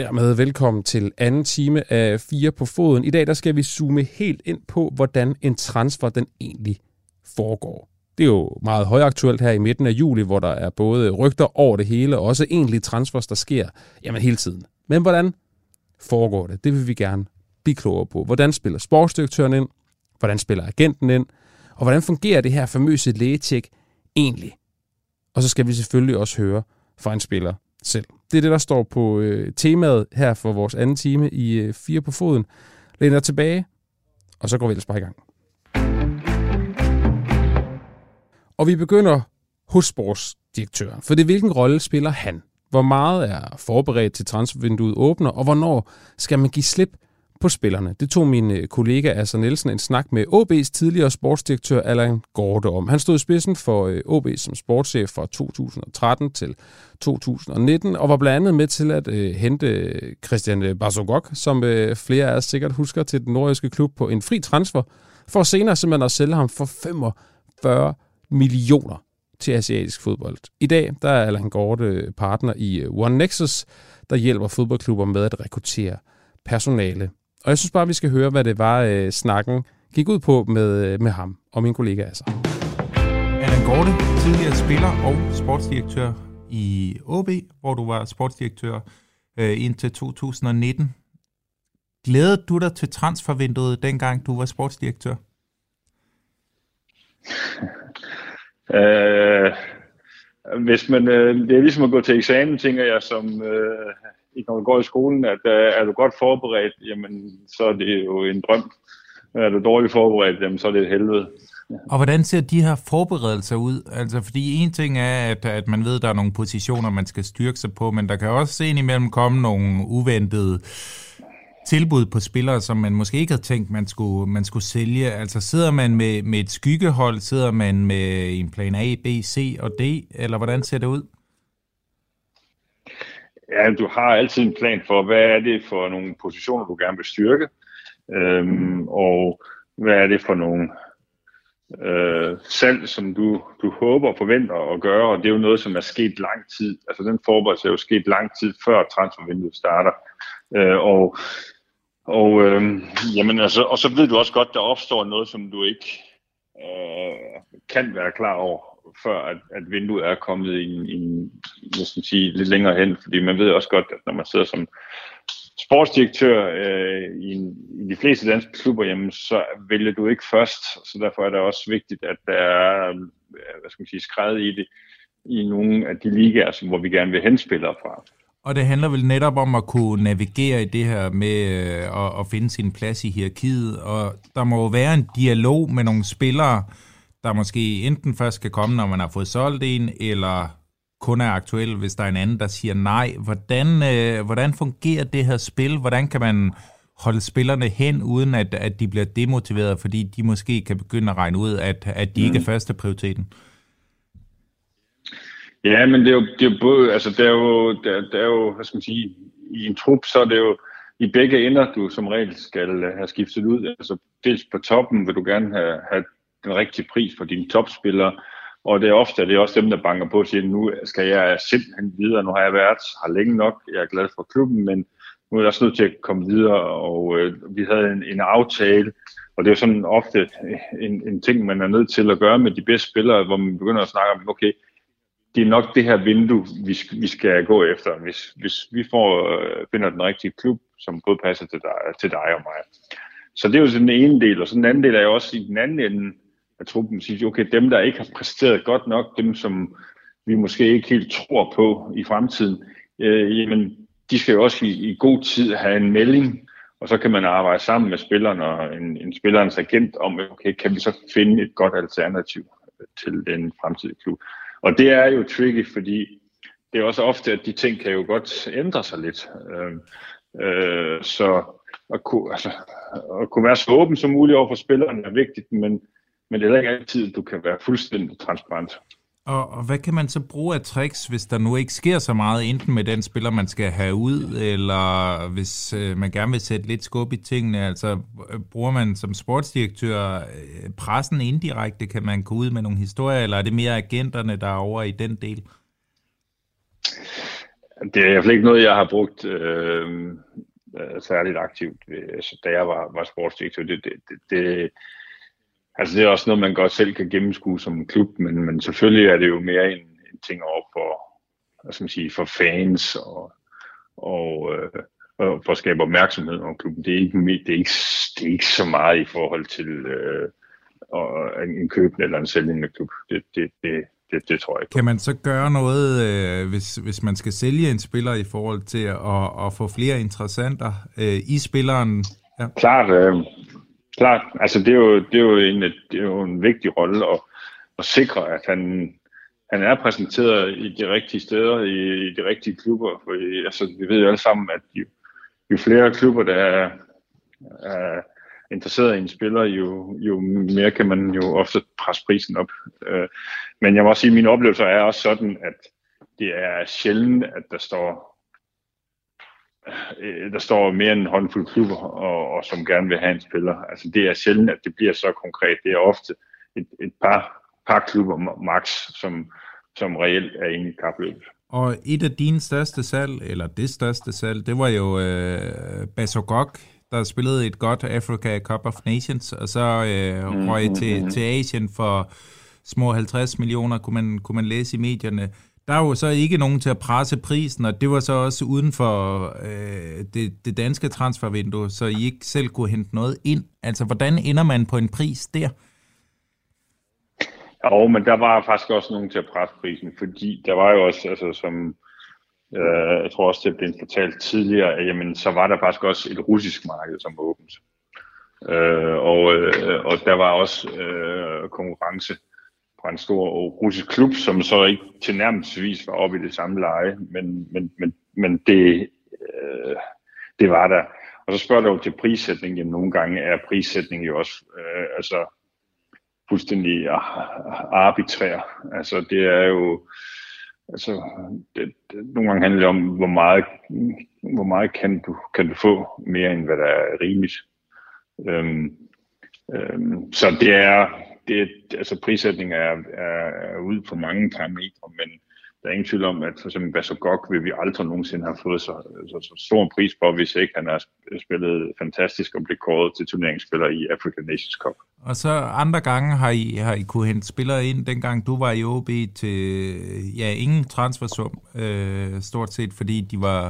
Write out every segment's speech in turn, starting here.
dermed velkommen til anden time af Fire på Foden. I dag der skal vi zoome helt ind på, hvordan en transfer den egentlig foregår. Det er jo meget højaktuelt her i midten af juli, hvor der er både rygter over det hele, og også egentlige transfers, der sker jamen hele tiden. Men hvordan foregår det? Det vil vi gerne blive klogere på. Hvordan spiller sportsdirektøren ind? Hvordan spiller agenten ind? Og hvordan fungerer det her famøse lægetjek egentlig? Og så skal vi selvfølgelig også høre fra en spiller selv. Det er det, der står på øh, temaet her for vores anden time i øh, Fire på Foden. Læn dig tilbage, og så går vi ellers bare i gang. Og vi begynder hos sportsdirektøren. For det hvilken rolle spiller han? Hvor meget er forberedt til transfervinduet åbner, og hvornår skal man give slip på spillerne. Det tog min øh, kollega Asser Nielsen en snak med OB's tidligere sportsdirektør Allan Gorte om. Han stod i spidsen for øh, OB som sportschef fra 2013 til 2019, og var blandt andet med til at øh, hente Christian øh, Basogok, som øh, flere af os sikkert husker til den nordiske klub på en fri transfer, for senere simpelthen at sælge ham for 45 millioner til asiatisk fodbold. I dag der er Allan Gorte partner i One Nexus, der hjælper fodboldklubber med at rekruttere personale. Og jeg synes bare, vi skal høre, hvad det var, øh, snakken gik ud på med, øh, med ham og min kollega altså. Allan Gorte, tidligere spiller og sportsdirektør i OB, hvor du var sportsdirektør øh, indtil 2019. Glædede du dig til transfervinduet, dengang du var sportsdirektør? øh, hvis man, øh, det er ligesom at gå til eksamen, tænker jeg, som øh, når du går i skolen, at øh, er du godt forberedt, jamen så er det jo en drøm. Er du dårligt forberedt, jamen så er det et helvede. Og hvordan ser de her forberedelser ud? Altså, fordi en ting er, at, at man ved, at der er nogle positioner, man skal styrke sig på, men der kan også imellem komme nogle uventede tilbud på spillere, som man måske ikke havde tænkt, man skulle, man skulle sælge. Altså sidder man med, med et skyggehold, sidder man med en plan A, B, C og D, eller hvordan ser det ud? Ja, du har altid en plan for, hvad er det for nogle positioner, du gerne vil styrke, øhm, og hvad er det for nogle øh, salg, som du, du håber og forventer at gøre, og det er jo noget, som er sket lang tid. Altså den forberedelse er jo sket lang tid før transfervinduet starter. Øh, og og, øh, jamen, altså, og så ved du også godt, der opstår noget, som du ikke øh, kan være klar over før at, at vinduet er kommet i en, i en sige, lidt længere hen, fordi man ved også godt, at når man sidder som sportsdirektør øh, i, en, i de fleste danske klubber, jamen, så vælger du ikke først, så derfor er det også vigtigt, at der er øh, hvad skal man sige, skrevet i det i nogle af de ligaer, som, hvor vi gerne vil henspillere fra. Og det handler vel netop om at kunne navigere i det her med øh, at, at finde sin plads i hierarkiet, og der må jo være en dialog med nogle spillere, der måske enten først skal komme, når man har fået solgt en, eller kun er aktuel, hvis der er en anden, der siger nej. Hvordan, øh, hvordan fungerer det her spil? Hvordan kan man holde spillerne hen, uden at, at de bliver demotiveret, fordi de måske kan begynde at regne ud, at, at de mm. ikke er mm. første prioriteten? Ja, men det er jo, det er jo både, altså det er jo, der, der er jo, hvad skal man sige, i en trup, så er det jo i begge ender, du som regel skal have skiftet ud. Altså dels på toppen vil du gerne have, have den rigtige pris for dine topspillere, og det er ofte det er også dem, der banker på og siger, nu skal jeg simpelthen videre, nu har jeg været har længe nok, jeg er glad for klubben, men nu er jeg også nødt til at komme videre, og øh, vi havde en, en aftale, og det er jo sådan ofte en, en ting, man er nødt til at gøre med de bedste spillere, hvor man begynder at snakke om, okay, det er nok det her vindue, vi, vi skal gå efter, hvis, hvis vi får, øh, finder den rigtige klub, som både passer til dig, til dig og mig. Så det er jo sådan den ene del, og så den anden del er jo også i den anden ende, at truppen siger, okay, dem der ikke har præsteret godt nok, dem som vi måske ikke helt tror på i fremtiden, øh, jamen de skal jo også i, i god tid have en melding, og så kan man arbejde sammen med spilleren og en, en spillerens agent om, okay, kan vi så finde et godt alternativ til den fremtidige klub. Og det er jo tricky, fordi det er også ofte, at de ting kan jo godt ændre sig lidt. Øh, øh, så at kunne, altså, at kunne være så åben som muligt over for spillerne er vigtigt, men men det er ikke altid, du kan være fuldstændig transparent. Og, og hvad kan man så bruge af tricks, hvis der nu ikke sker så meget, enten med den spiller, man skal have ud, eller hvis øh, man gerne vil sætte lidt skub i tingene? Altså, bruger man som sportsdirektør øh, pressen indirekte? Kan man gå ud med nogle historier, eller er det mere agenterne, der er over i den del? Det er i hvert fald ikke noget, jeg har brugt øh, særligt aktivt, da jeg var, var sportsdirektør. Det, det, det, det, altså det er også noget, man godt selv kan gennemskue som klub, men, men selvfølgelig er det jo mere en, en ting over for, hvad skal man sige, for fans og, og, øh, og for at skabe opmærksomhed om klubben. Det er ikke, det er ikke, det er ikke så meget i forhold til øh, en købende eller en sælgende klub. Det, det, det, det, det tror jeg ikke. Kan man så gøre noget, øh, hvis, hvis man skal sælge en spiller i forhold til at, at få flere interessenter øh, i spilleren? Ja. Klart, øh, klart. Altså det er jo, det er jo, en, det er jo en vigtig rolle at, at sikre, at han, han er præsenteret i de rigtige steder, i, i de rigtige klubber. For, altså, vi ved jo alle sammen, at jo, jo flere klubber, der er, er interesseret i en spiller, jo, jo mere kan man jo ofte presse prisen op. Øh, men jeg må også sige, at mine oplevelser er også sådan, at det er sjældent, at der står øh, der står mere end en håndfuld klubber, og, og som gerne vil have en spiller. Altså det er sjældent, at det bliver så konkret. Det er ofte et, et par, par klubber max, som, som reelt er inde i kapløbet. Og et af dine største salg, eller det største salg, det var jo øh, Basogok, der spillede et godt Africa Cup of Nations, og så øh, røg mm, til, til Asien for små 50 millioner, kunne man, kunne man læse i medierne. Der er jo så ikke nogen til at presse prisen, og det var så også uden for øh, det, det danske transfervindue, så I ikke selv kunne hente noget ind. Altså, hvordan ender man på en pris der? Jo, men der var faktisk også nogen til at presse prisen, fordi der var jo også, altså som øh, jeg tror også, det blev fortalt tidligere, at jamen, så var der faktisk også et russisk marked, som var åbent. Øh, og, øh, og der var også øh, konkurrence fra en stor russisk klub, som så ikke tilnærmelsesvis var oppe i det samme leje, men, men, men, men det, øh, det var der. Og så spørger du jo til prissætning, jamen nogle gange er prissætning jo også øh, altså fuldstændig arbitrær. Altså det er jo, altså det, det, nogle gange handler det om, hvor meget, hvor meget kan, du, kan du få mere end hvad der er rimeligt. Øhm, øhm, så det er, det, altså prissætning er, er, er ude på mange parametre, men der er ingen tvivl om, at for eksempel Basogok vil vi aldrig nogensinde have fået så, så, så stor en pris på, hvis ikke han har spillet fantastisk og blev kåret til turneringsspiller i African Nations Cup. Og så andre gange har I, har I kunne hente spillere ind, dengang du var i OB til, ja, ingen transfersum, øh, stort set, fordi de var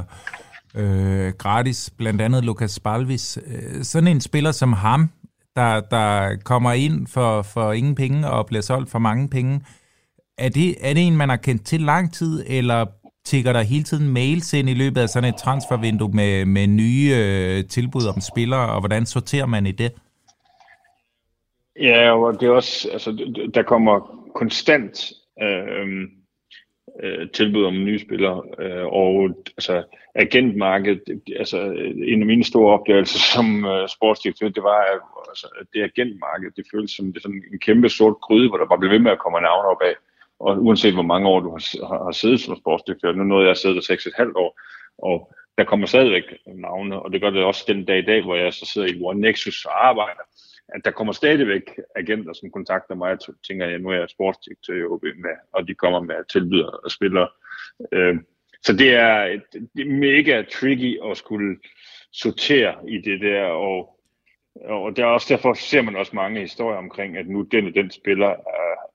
øh, gratis, blandt andet Lukas Balvis. Øh, sådan en spiller som ham, der, der kommer ind for, for ingen penge og bliver solgt for mange penge, er det, er det en, man har kendt til lang tid, eller tigger der hele tiden mails ind i løbet af sådan et transfervindue med, med nye øh, tilbud om spillere, og hvordan sorterer man i det? Ja, og det er også, altså, der kommer konstant øh, øhm, øh, tilbud om nye spillere, øh, og altså, agentmarkedet, altså en af mine store opdagelser som øh, sportsdirektør, det var, at altså, det agentmarked, det føltes som det er sådan en kæmpe sort gryde, hvor der bare blev ved med at komme navne op af. Og uanset hvor mange år du har, har, har siddet som sportsdirektør, nu nåede jeg at sidde der 6,5 år, og der kommer stadigvæk navne, og det gør det også den dag i dag, hvor jeg så sidder i One Nexus og arbejder, at der kommer stadigvæk agenter, som kontakter mig, og tænker, at nu er jeg sportsdirektør i OB med, og de kommer med tilbyder og spiller. Øh, så det er, et, det er mega tricky at skulle sortere i det der, og, og der er også derfor ser man også mange historier omkring, at nu den og den spiller er,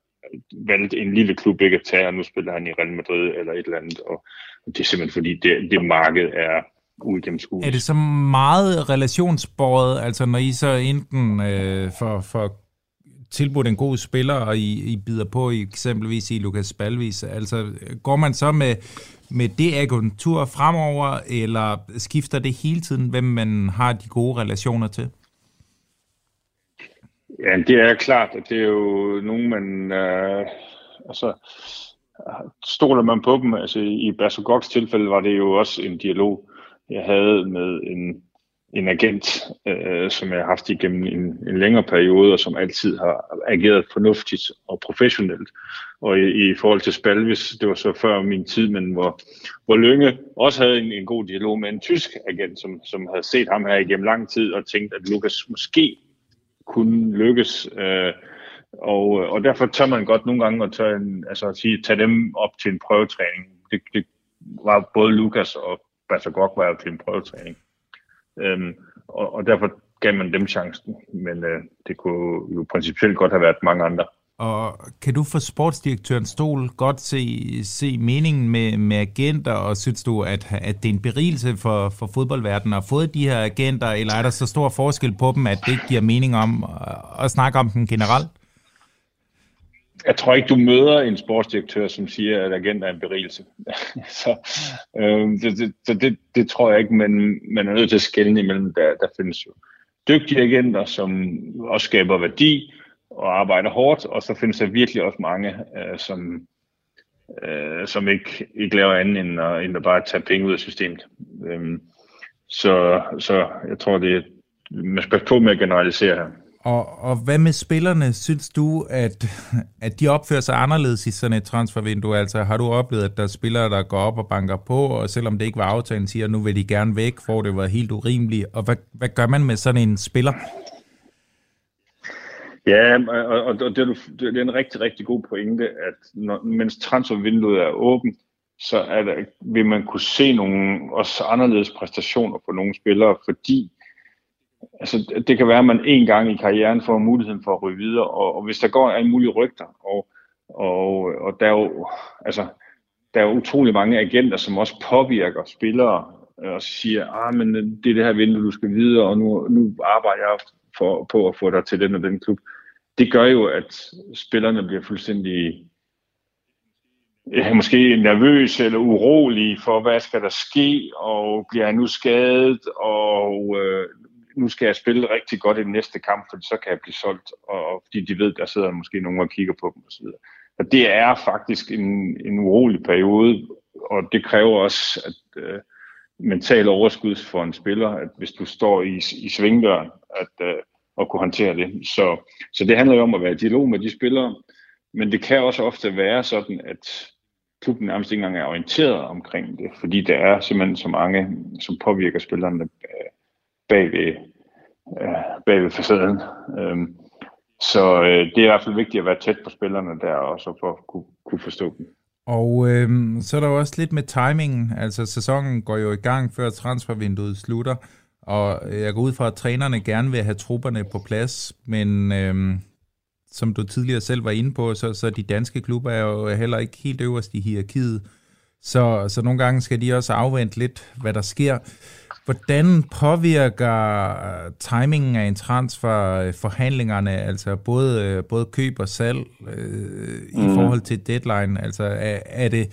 valgt en lille klub ikke at tage, og nu spiller han i Real Madrid eller et eller andet, og det er simpelthen fordi, det, det marked er uigennemskueligt. Er det så meget relationsbordet, altså når I så enten øh, for, for tilbudt en god spiller, og I, I bider på i eksempelvis i Lukas Balvis, altså går man så med, med det agentur fremover, eller skifter det hele tiden, hvem man har de gode relationer til? Ja, det er klart, at det er jo nogen, man... Øh, altså, stoler man på dem? Altså, i Basogoks tilfælde var det jo også en dialog, jeg havde med en, en agent, øh, som jeg har haft igennem en, en længere periode, og som altid har ageret fornuftigt og professionelt. Og i, i forhold til Spalvis, det var så før min tid, men hvor, hvor Lønge også havde en, en god dialog med en tysk agent, som, som havde set ham her igennem lang tid, og tænkt, at Lukas måske kunne lykkes. Øh, og, og derfor tør man godt nogle gange at tage, en, altså at sige, tage dem op til en prøvetræning. Det, det, var både Lukas og Basagok var jo til en prøvetræning. Øhm, og, og derfor gav man dem chancen, men øh, det kunne jo principielt godt have været mange andre. Og kan du for sportsdirektøren stol godt se, se meningen med, med agenter, og synes du, at, at det er en berigelse for, for fodboldverdenen at få de her agenter, eller er der så stor forskel på dem, at det ikke giver mening om at, at snakke om dem generelt? Jeg tror ikke, du møder en sportsdirektør, som siger, at agent er en berigelse. så øh, det, det, det, det, det tror jeg ikke, men man er nødt til at skælne imellem. Der, der findes jo dygtige agenter, som også skaber værdi, og arbejder hårdt, og så findes der virkelig også mange, øh, som, øh, som ikke, ikke laver andet end at, end at bare tage penge ud af systemet. Øh, så, så jeg tror, det er, man skal på med at generalisere her. Og, og hvad med spillerne? Synes du, at, at de opfører sig anderledes i sådan et transfervindue? Altså har du oplevet, at der er spillere, der går op og banker på, og selvom det ikke var aftalen, siger, at nu vil de gerne væk, for det var helt urimeligt. Og hvad, hvad gør man med sådan en spiller? Ja, og, og det, er, det er en rigtig, rigtig god pointe, at når, mens transfervinduet er åbent, så er der, vil man kunne se nogle også anderledes præstationer på nogle spillere, fordi altså, det kan være, at man en gang i karrieren får muligheden for at ryge videre, og, og hvis der går alle mulige rygter, og, og, og der er jo, altså, der er utrolig mange agenter, som også påvirker spillere, øh, og siger, ah, men øh, det er det her vindue, du skal videre, og nu, nu arbejder jeg for, på at få dig til den og den klub. Det gør jo, at spillerne bliver fuldstændig ja, måske nervøse eller urolige for, hvad skal der ske, og bliver jeg nu skadet, og øh, nu skal jeg spille rigtig godt i den næste kamp, for så kan jeg blive solgt, og og fordi de ved, der sidder måske nogen og kigger på dem osv. Og det er faktisk en, en urolig periode, og det kræver også at øh, mental overskud for en spiller, at hvis du står i, i svingdøren, at øh, at kunne håndtere det. Så, så det handler jo om at være i dialog med de spillere, men det kan også ofte være sådan, at klubben nærmest ikke engang er orienteret omkring det, fordi der er simpelthen så mange, som påvirker spillerne øh, bag ved, øh, bag ved facaden. Øhm, så øh, det er i hvert fald vigtigt at være tæt på spillerne der, og så for at kunne, kunne forstå dem. Og øh, så er der også lidt med timingen, altså sæsonen går jo i gang før transfervinduet slutter, og øh, jeg går ud fra, at trænerne gerne vil have trupperne på plads, men øh, som du tidligere selv var inde på, så, så de danske klubber er jo heller ikke helt øverst i hierarkiet. Så, så nogle gange skal de også afvente lidt, hvad der sker. Hvordan påvirker øh, timingen af en transfer øh, forhandlingerne, altså både, øh, både køb og salg øh, mm. i forhold til deadline? Altså er, er det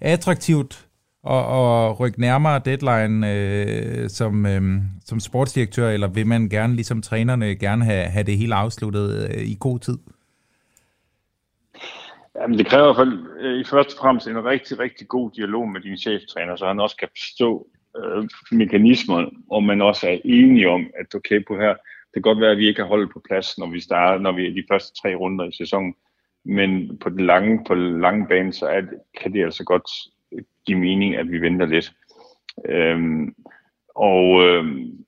attraktivt og, og rykke nærmere deadline øh, som, øh, som sportsdirektør, eller vil man gerne, ligesom trænerne, gerne have, have det hele afsluttet øh, i god tid? Jamen, det kræver i hvert fald i første og fremmest en rigtig, rigtig god dialog med din cheftræner, så han også kan forstå øh, mekanismer, og man også er enige om, at okay på her, det kan godt være, at vi ikke har holdet på plads, når vi starter, når vi er de første tre runder i sæsonen, men på den lange, på den lange bane, så er det, kan det altså godt give mening, at vi venter lidt. Øhm, og øhm,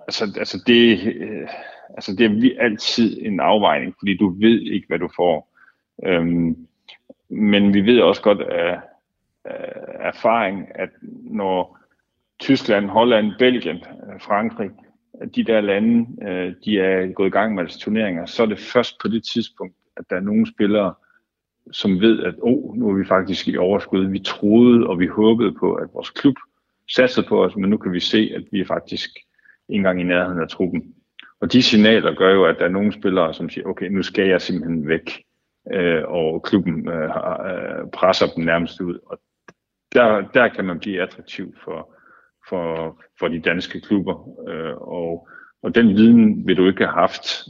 altså, altså, det, øh, altså det er altid en afvejning, fordi du ved ikke, hvad du får. Øhm, men vi ved også godt af, af erfaring, at når Tyskland, Holland, Belgien, øh, Frankrig, øh, de der lande, øh, de er gået i gang med deres turneringer, så er det først på det tidspunkt, at der er nogle spillere, som ved, at oh, nu er vi faktisk i overskud. Vi troede og vi håbede på, at vores klub satsede på os, men nu kan vi se, at vi er faktisk ikke engang i nærheden af truppen. Og de signaler gør jo, at der er nogle spillere, som siger, okay, nu skal jeg simpelthen væk, øh, og klubben øh, presser dem nærmest ud. Og der, der kan man blive attraktiv for, for, for de danske klubber, øh, og, og den viden vil du ikke have haft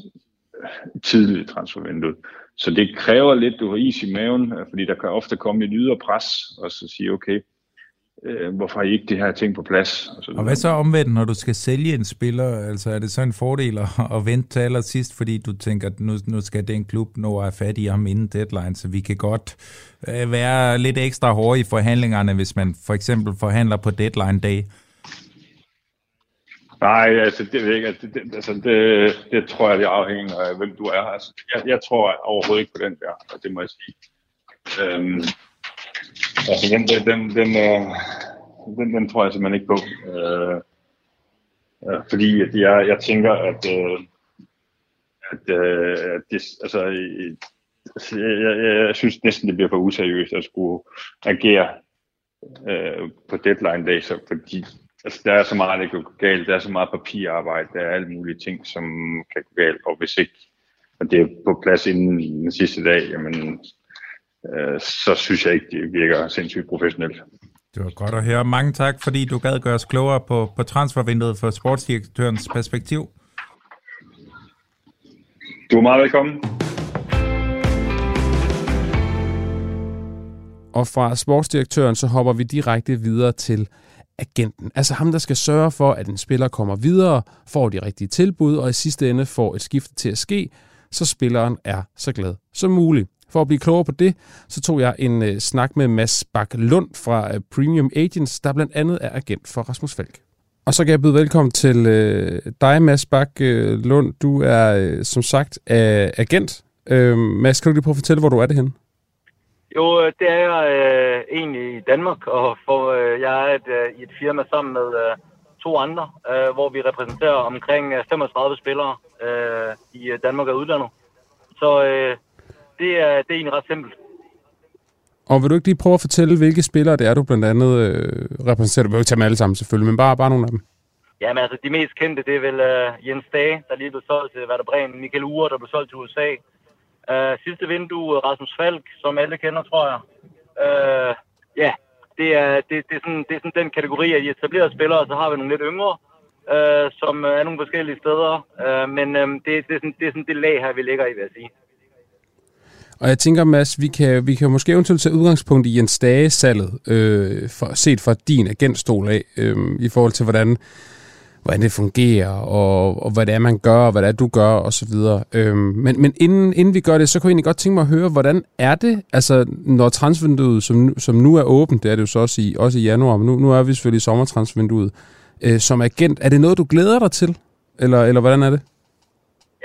tidligt i transfervinduet. Så det kræver lidt, du har is i maven, fordi der kan ofte komme et ydre pres, og så sige, okay, øh, hvorfor har I ikke det her ting på plads? Og, så og hvad så omvendt, når du skal sælge en spiller? Altså er det så en fordel at, at vente til allersidst, fordi du tænker, at nu, nu skal den klub nå at fat i ham inden deadline, så vi kan godt øh, være lidt ekstra hårde i forhandlingerne, hvis man for eksempel forhandler på deadline day? Nej, altså det ved jeg ikke. Altså, det, altså, det, det tror jeg, det afhænger af, hvem du er. Altså, jeg, jeg tror overhovedet ikke på den der, og det må jeg sige. Øhm, Altså, den, den, den, den, øh, den, den tror jeg simpelthen ikke på. Øh, øh, fordi at jeg, jeg tænker, at, øh, at, øh, at det, altså, altså jeg, jeg, jeg synes næsten, det bliver for useriøst at skulle agere øh, på deadline dag, så fordi altså, der er så meget, der kan gå galt, der er så meget papirarbejde, der er alle mulige ting, som kan gå galt, og hvis ikke at det er på plads inden den sidste dag, jamen, øh, så synes jeg ikke, det virker sindssygt professionelt. Det var godt at høre. Mange tak, fordi du gad gøre os klogere på, på transfervinduet for sportsdirektørens perspektiv. Du er meget velkommen. Og fra sportsdirektøren, så hopper vi direkte videre til agenten. Altså ham, der skal sørge for, at en spiller kommer videre, får de rigtige tilbud, og i sidste ende får et skifte til at ske, så spilleren er så glad som muligt. For at blive klogere på det, så tog jeg en øh, snak med Mads Bak Lund fra øh, Premium Agents, der blandt andet er agent for Rasmus Falk. Og så kan jeg byde velkommen til øh, dig, Mads Bak Lund. Du er øh, som sagt øh, agent. Øh, Mads, kan du lige prøve at fortælle, hvor du er det henne? Jo, det er jeg øh, egentlig i Danmark, og for, øh, jeg er et, øh, i et firma sammen med øh, to andre, øh, hvor vi repræsenterer omkring 35 spillere øh, i Danmark og udlandet. Så øh, det, er, det er egentlig ret simpelt. Og vil du ikke lige prøve at fortælle, hvilke spillere det er, du blandt andet øh, repræsenterer? Du vil ikke tage dem alle sammen selvfølgelig, men bare, bare nogle af dem. Ja, men altså de mest kendte, det er vel uh, Jens Dage, der lige blev solgt til Werder Bremen, Michael Ure, der blev solgt til USA, Uh, sidste vindue, Rasmus Falk, som alle kender, tror jeg. Uh, ja, det er, det, det, er sådan, det er sådan den kategori af de etablerede spillere, så har vi nogle lidt yngre, uh, som er nogle forskellige steder. Uh, men um, det, det, er sådan, det er sådan det lag her, vi ligger i, vil jeg sige. Og jeg tænker, Mads, vi kan, vi kan måske eventuelt tage udgangspunkt i Jens Dage-salget, øh, for, set fra din agentstol af, øh, i forhold til, hvordan hvordan det fungerer, og, og hvad det er, man gør, og hvad det er, du gør, og så videre. Øhm, men men inden, inden vi gør det, så kunne jeg egentlig godt tænke mig at høre, hvordan er det, altså når transfervinduet, som, som nu er åbent, det er det jo så også i, også i januar, men nu, nu er vi selvfølgelig i sommertransfervinduet, øh, som agent, er det noget, du glæder dig til, eller, eller hvordan er det?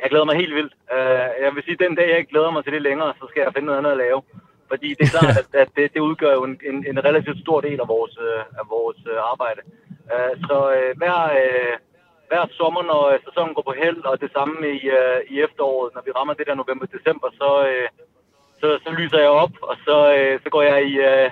Jeg glæder mig helt vildt. Uh, jeg vil sige, at den dag, jeg ikke glæder mig til det længere, så skal jeg finde noget andet at lave. Fordi det er klart, at, at det, det udgør jo en, en, en relativt stor del af vores, uh, af vores uh, arbejde. Uh, så uh, hver, uh, hver sommer, når sæsonen går på held, og det samme i, uh, i efteråret, når vi rammer det der november-december, så, uh, så, så lyser jeg op, og så, uh, så går jeg i, uh,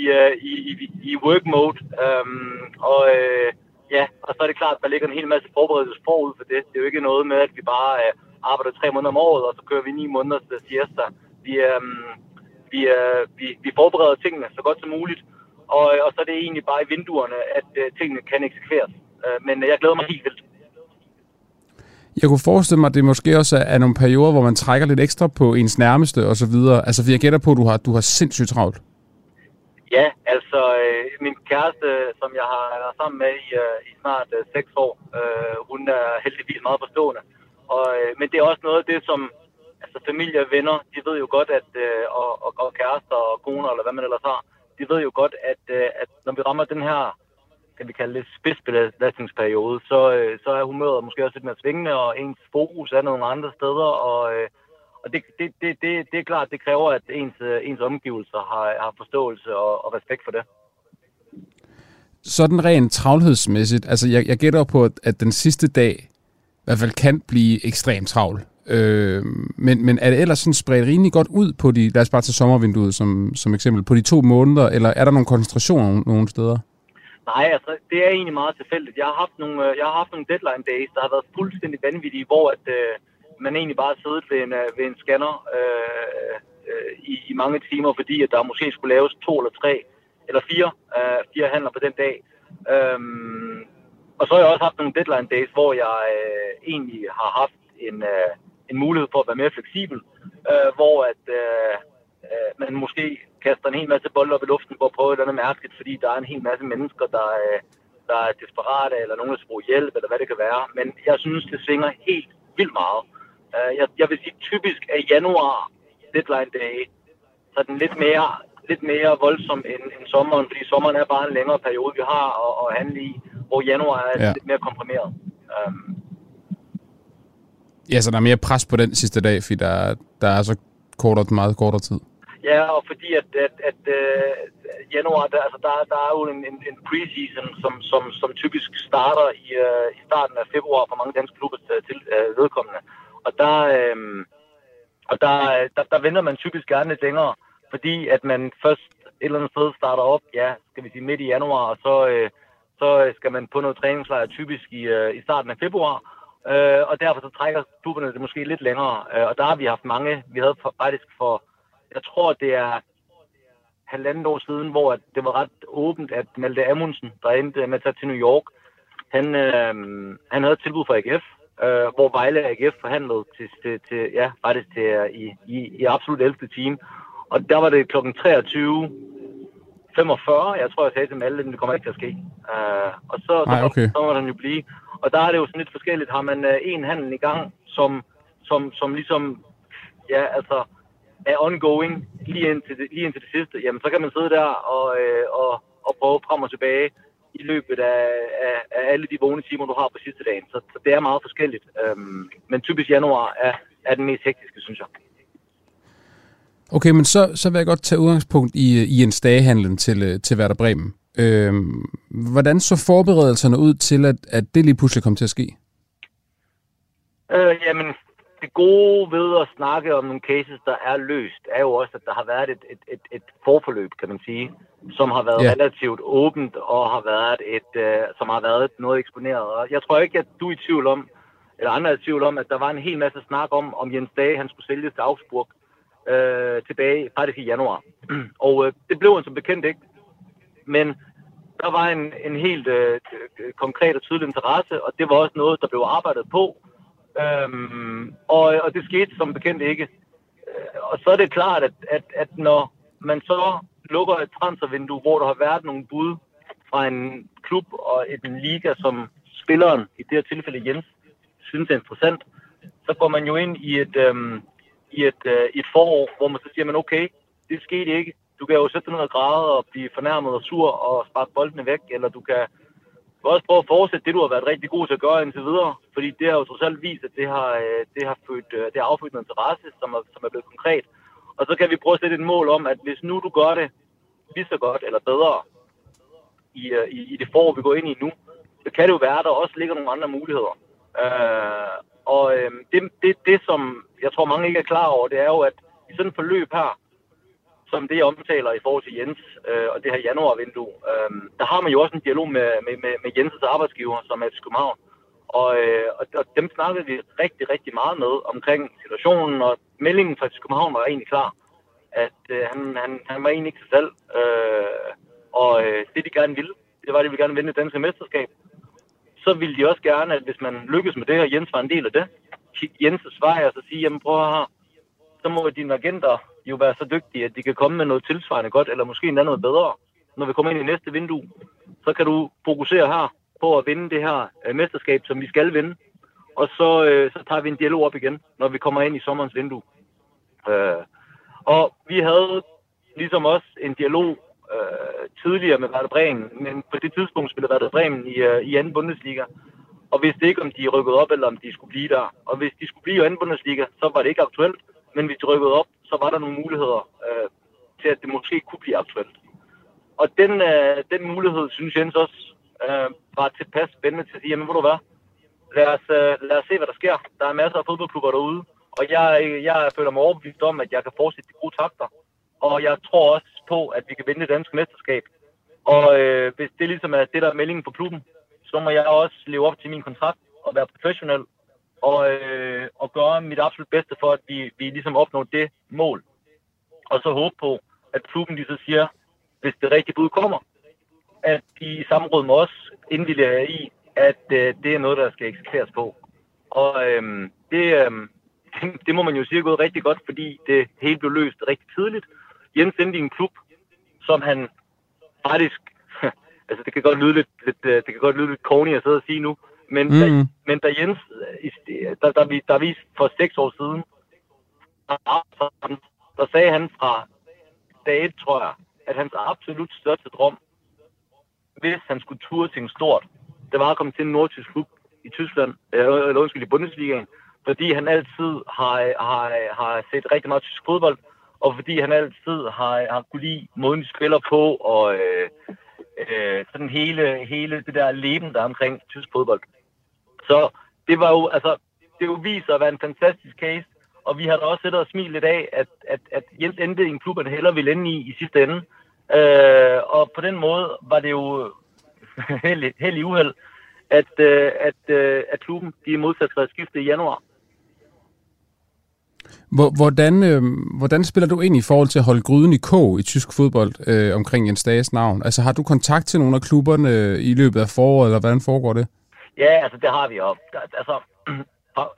i, uh, i, i, i work mode. Um, og uh, ja, og så er det klart, at der ligger en hel masse forberedelse forud for det. Det er jo ikke noget med, at vi bare uh, arbejder tre måneder om året, og så kører vi ni måneder til siesta. Vi, um, vi, uh, vi, vi forbereder tingene så godt som muligt, og, og så er det egentlig bare i vinduerne, at uh, tingene kan eksekveres. Uh, men jeg glæder mig helt vildt. Jeg kunne forestille mig, at det måske også er nogle perioder, hvor man trækker lidt ekstra på ens nærmeste og så videre. Altså, for jeg gætter på, at du har, du har sindssygt travlt. Ja, altså øh, min kæreste, som jeg har været sammen med i, øh, i snart øh, seks år, øh, hun er heldigvis meget forstående. Og, øh, men det er også noget af det, som altså familie og venner, de ved jo godt, at øh, og, og, og kærester og koner, eller hvad man ellers har, de ved jo godt, at, øh, at når vi rammer den her, kan vi kalde det spidsbelastningsperiode, så, øh, så er humøret måske også lidt mere svingende, og ens fokus er nogle andre steder, og, øh, og det, det, det, det, det er klart, det kræver, at ens, øh, ens omgivelser har, har forståelse og, og respekt for det. Sådan rent travlhedsmæssigt, altså jeg, jeg gætter på, at den sidste dag i hvert fald kan blive ekstremt travl. Øh, men, men er det ellers sådan spredt rimelig godt ud på de, lad os bare tage sommervinduet som, som eksempel, på de to måneder, eller er der nogle koncentrationer nogle steder? Nej, altså det er egentlig meget tilfældigt. Jeg har haft nogle, øh, jeg har haft nogle deadline days, der har været fuldstændig vanvittige, hvor at, øh, man egentlig bare har siddet ved en, øh, ved en scanner øh, øh, i, i mange timer, fordi at der måske skulle laves to eller tre eller fire, øh, fire handler på den dag. Øhm, og så har jeg også haft nogle deadline days, hvor jeg øh, egentlig har haft en, øh, en mulighed for at være mere fleksibel, øh, hvor at øh, øh, man måske kaster en hel masse bolde op i luften for at prøve et eller andet mærkeligt, fordi der er en hel masse mennesker, der, øh, der er desperate, eller nogen, der skal bruge hjælp, eller hvad det kan være. Men jeg synes, det svinger helt vildt meget. Øh, jeg, jeg vil sige typisk af januar deadline day, så er den lidt mere, lidt mere voldsom end, end sommeren, fordi sommeren er bare en længere periode, vi har at, at handle i, hvor januar er ja. lidt mere komprimeret. Um, Ja, så der er mere pres på den sidste dag, fordi der, der er så kortere, meget kortere tid. Ja, og fordi at, at, at uh, januar, der, altså der, der er jo en, en, en preseason, som, som, som typisk starter i, uh, i starten af februar for mange danske klubber til uh, vedkommende. Og der, uh, og der, der, der venter man typisk gerne lidt længere, fordi at man først et eller andet sted starter op, ja, skal vi sige midt i januar, og så, uh, så skal man på noget træningslejr typisk i, uh, i starten af februar. Uh, og derfor så trækker klubberne det måske lidt længere. Uh, og der har vi haft mange. Vi havde faktisk for jeg tror, det er halvandet år siden, hvor det var ret åbent, at Malte Amundsen, der endte med at tage til New York, han, øh, han havde et tilbud fra AGF, øh, hvor Vejle AGF forhandlede til, til, til ja, faktisk til, uh, i, i, i absolut 11. time. Og der var det klokken 23 45, jeg tror, jeg sagde til Malte, at det kommer ikke til at ske. Uh, og så, Ej, okay. så, så må den jo blive. Og der er det jo sådan lidt forskelligt. Har man øh, en handel i gang, som, som, som ligesom, ja, altså, er ongoing lige indtil det, lige indtil det sidste, jamen så kan man sidde der og, øh, og, og prøve frem og tilbage i løbet af, af, af alle de vågne timer, du har på sidste dagen. Så, så det er meget forskelligt. Øhm, men typisk januar er, er den mest hektiske, synes jeg. Okay, men så, så vil jeg godt tage udgangspunkt i, i en stagehandlen til, øh, til Werder Bremen. Øhm, hvordan så forberedelserne ud til, at, at det lige pludselig kom til at ske? Øh, jamen, det gode ved at snakke om nogle cases, der er løst, er jo også, at der har været et, et, et, et forforløb, kan man sige, som har været yeah. relativt åbent og har været et, uh, som har været noget eksponeret. Og jeg tror ikke, at du er i tvivl om, eller andre er i tvivl om, at der var en hel masse snak om, om Jens Dage, han skulle sælges til Augsburg uh, tilbage faktisk i januar. og uh, det blev han som bekendt ikke. Men der var en, en helt øh, konkret og tydelig interesse, og det var også noget, der blev arbejdet på Øhm, og, og det skete som bekendt ikke. Øh, og så er det klart, at, at, at når man så lukker et transfervindue, hvor der har været nogle bud fra en klub og en liga, som spilleren, i det her tilfælde Jens, synes er interessant, så går man jo ind i et, øhm, i et, øh, et forår, hvor man så siger, man okay, det skete ikke. Du kan jo sætte dig ned og græde og blive fornærmet og sur og sparke boldene væk, eller du kan vil også prøve at fortsætte det, du har været rigtig god til at gøre indtil videre, fordi det har jo trods alt vist, at det har, øh, det har, født, øh, det har affødt noget interesse, som er, som er blevet konkret. Og så kan vi prøve at sætte et mål om, at hvis nu du gør det lige så godt eller bedre i, øh, i, i det forår, vi går ind i nu, så kan det jo være, at der også ligger nogle andre muligheder. Øh, og øh, det, det, det, som jeg tror mange ikke er klar over, det er jo, at i sådan et forløb her, som det, jeg omtaler i forhold til Jens øh, og det her januarvindue, øh, der har man jo også en dialog med, med, med, med Jens' arbejdsgiver, som er i København. Og, øh, og, og dem snakkede vi rigtig, rigtig meget med omkring situationen, og meldingen fra København var egentlig klar, at øh, han, han, han var egentlig ikke sig selv. Øh, og øh, det, de gerne ville, det var, at de ville gerne vinde det danske mesterskab. Så ville de også gerne, at hvis man lykkes med det, og Jens var en del af det, Jens' svar og så sige, jamen prøv her, så må dine agenter jo være så dygtige, at de kan komme med noget tilsvarende godt, eller måske endda noget bedre. Når vi kommer ind i næste vindue, så kan du fokusere her på at vinde det her øh, mesterskab, som vi skal vinde. Og så, øh, så tager vi en dialog op igen, når vi kommer ind i sommerens vindue. Øh, og vi havde ligesom også en dialog øh, tidligere med Werder Bremen, men på det tidspunkt spillede Werder Bremen i, øh, i anden Bundesliga. Og vidste ikke, om de rykkede op, eller om de skulle blive der. Og hvis de skulle blive i anden Bundesliga, så var det ikke aktuelt. Men hvis de rykkede op, så var der nogle muligheder øh, til, at det måske kunne blive aktuelt. Og den, øh, den mulighed, synes Jens også, øh, var tilpas spændende til at sige, jamen hvor du hvad, lad os, øh, lad os se, hvad der sker. Der er masser af fodboldklubber derude, og jeg, jeg føler mig overbevist om, at jeg kan fortsætte de gode takter. Og jeg tror også på, at vi kan vinde det danske mesterskab. Og øh, hvis det ligesom er det, der er meldingen på klubben, så må jeg også leve op til min kontrakt og være professionel og, øh, og gøre mit absolut bedste for, at vi, vi ligesom opnår det mål. Og så håbe på, at klubben lige så siger, hvis det rigtige bud kommer, at de i samråd med os indvilliger i, at øh, det er noget, der skal eksekveres på. Og øh, det, øh, det må man jo sige er gået rigtig godt, fordi det hele blev løst rigtig tidligt. Jens endte i en klub, som han faktisk, altså det kan godt lyde lidt, lidt, øh, det kan godt lyde lidt corny at sidde og sige nu, men, mm. da, men da Jens, der, der, vi, der vi for seks år siden, der, der sagde han fra dag et, tror jeg, at hans absolut største drøm, hvis han skulle ture en stort, det var at komme til en nordtysk klub i Tyskland, eller undskyld, i Bundesligaen, fordi han altid har, har, har set rigtig meget tysk fodbold, og fordi han altid har, har kunne lide måden, de spiller på, og øh, øh, sådan hele, hele det der leben, der er omkring tysk fodbold. Så det var jo, altså, det jo viser at være en fantastisk case, og vi har da også siddet og smilet lidt af, at, at, at Jens endte i en klub, han heller ville ende i i sidste ende. Øh, og på den måde var det jo held, held i uheld, at, øh, at, øh, at klubben de modsat sig skifte i januar. Hvordan, øh, hvordan spiller du ind i forhold til at holde gryden i kog i tysk fodbold øh, omkring Jens Dages navn? Altså har du kontakt til nogle af klubberne øh, i løbet af foråret, eller hvordan foregår det? Ja, altså det har vi jo. Altså,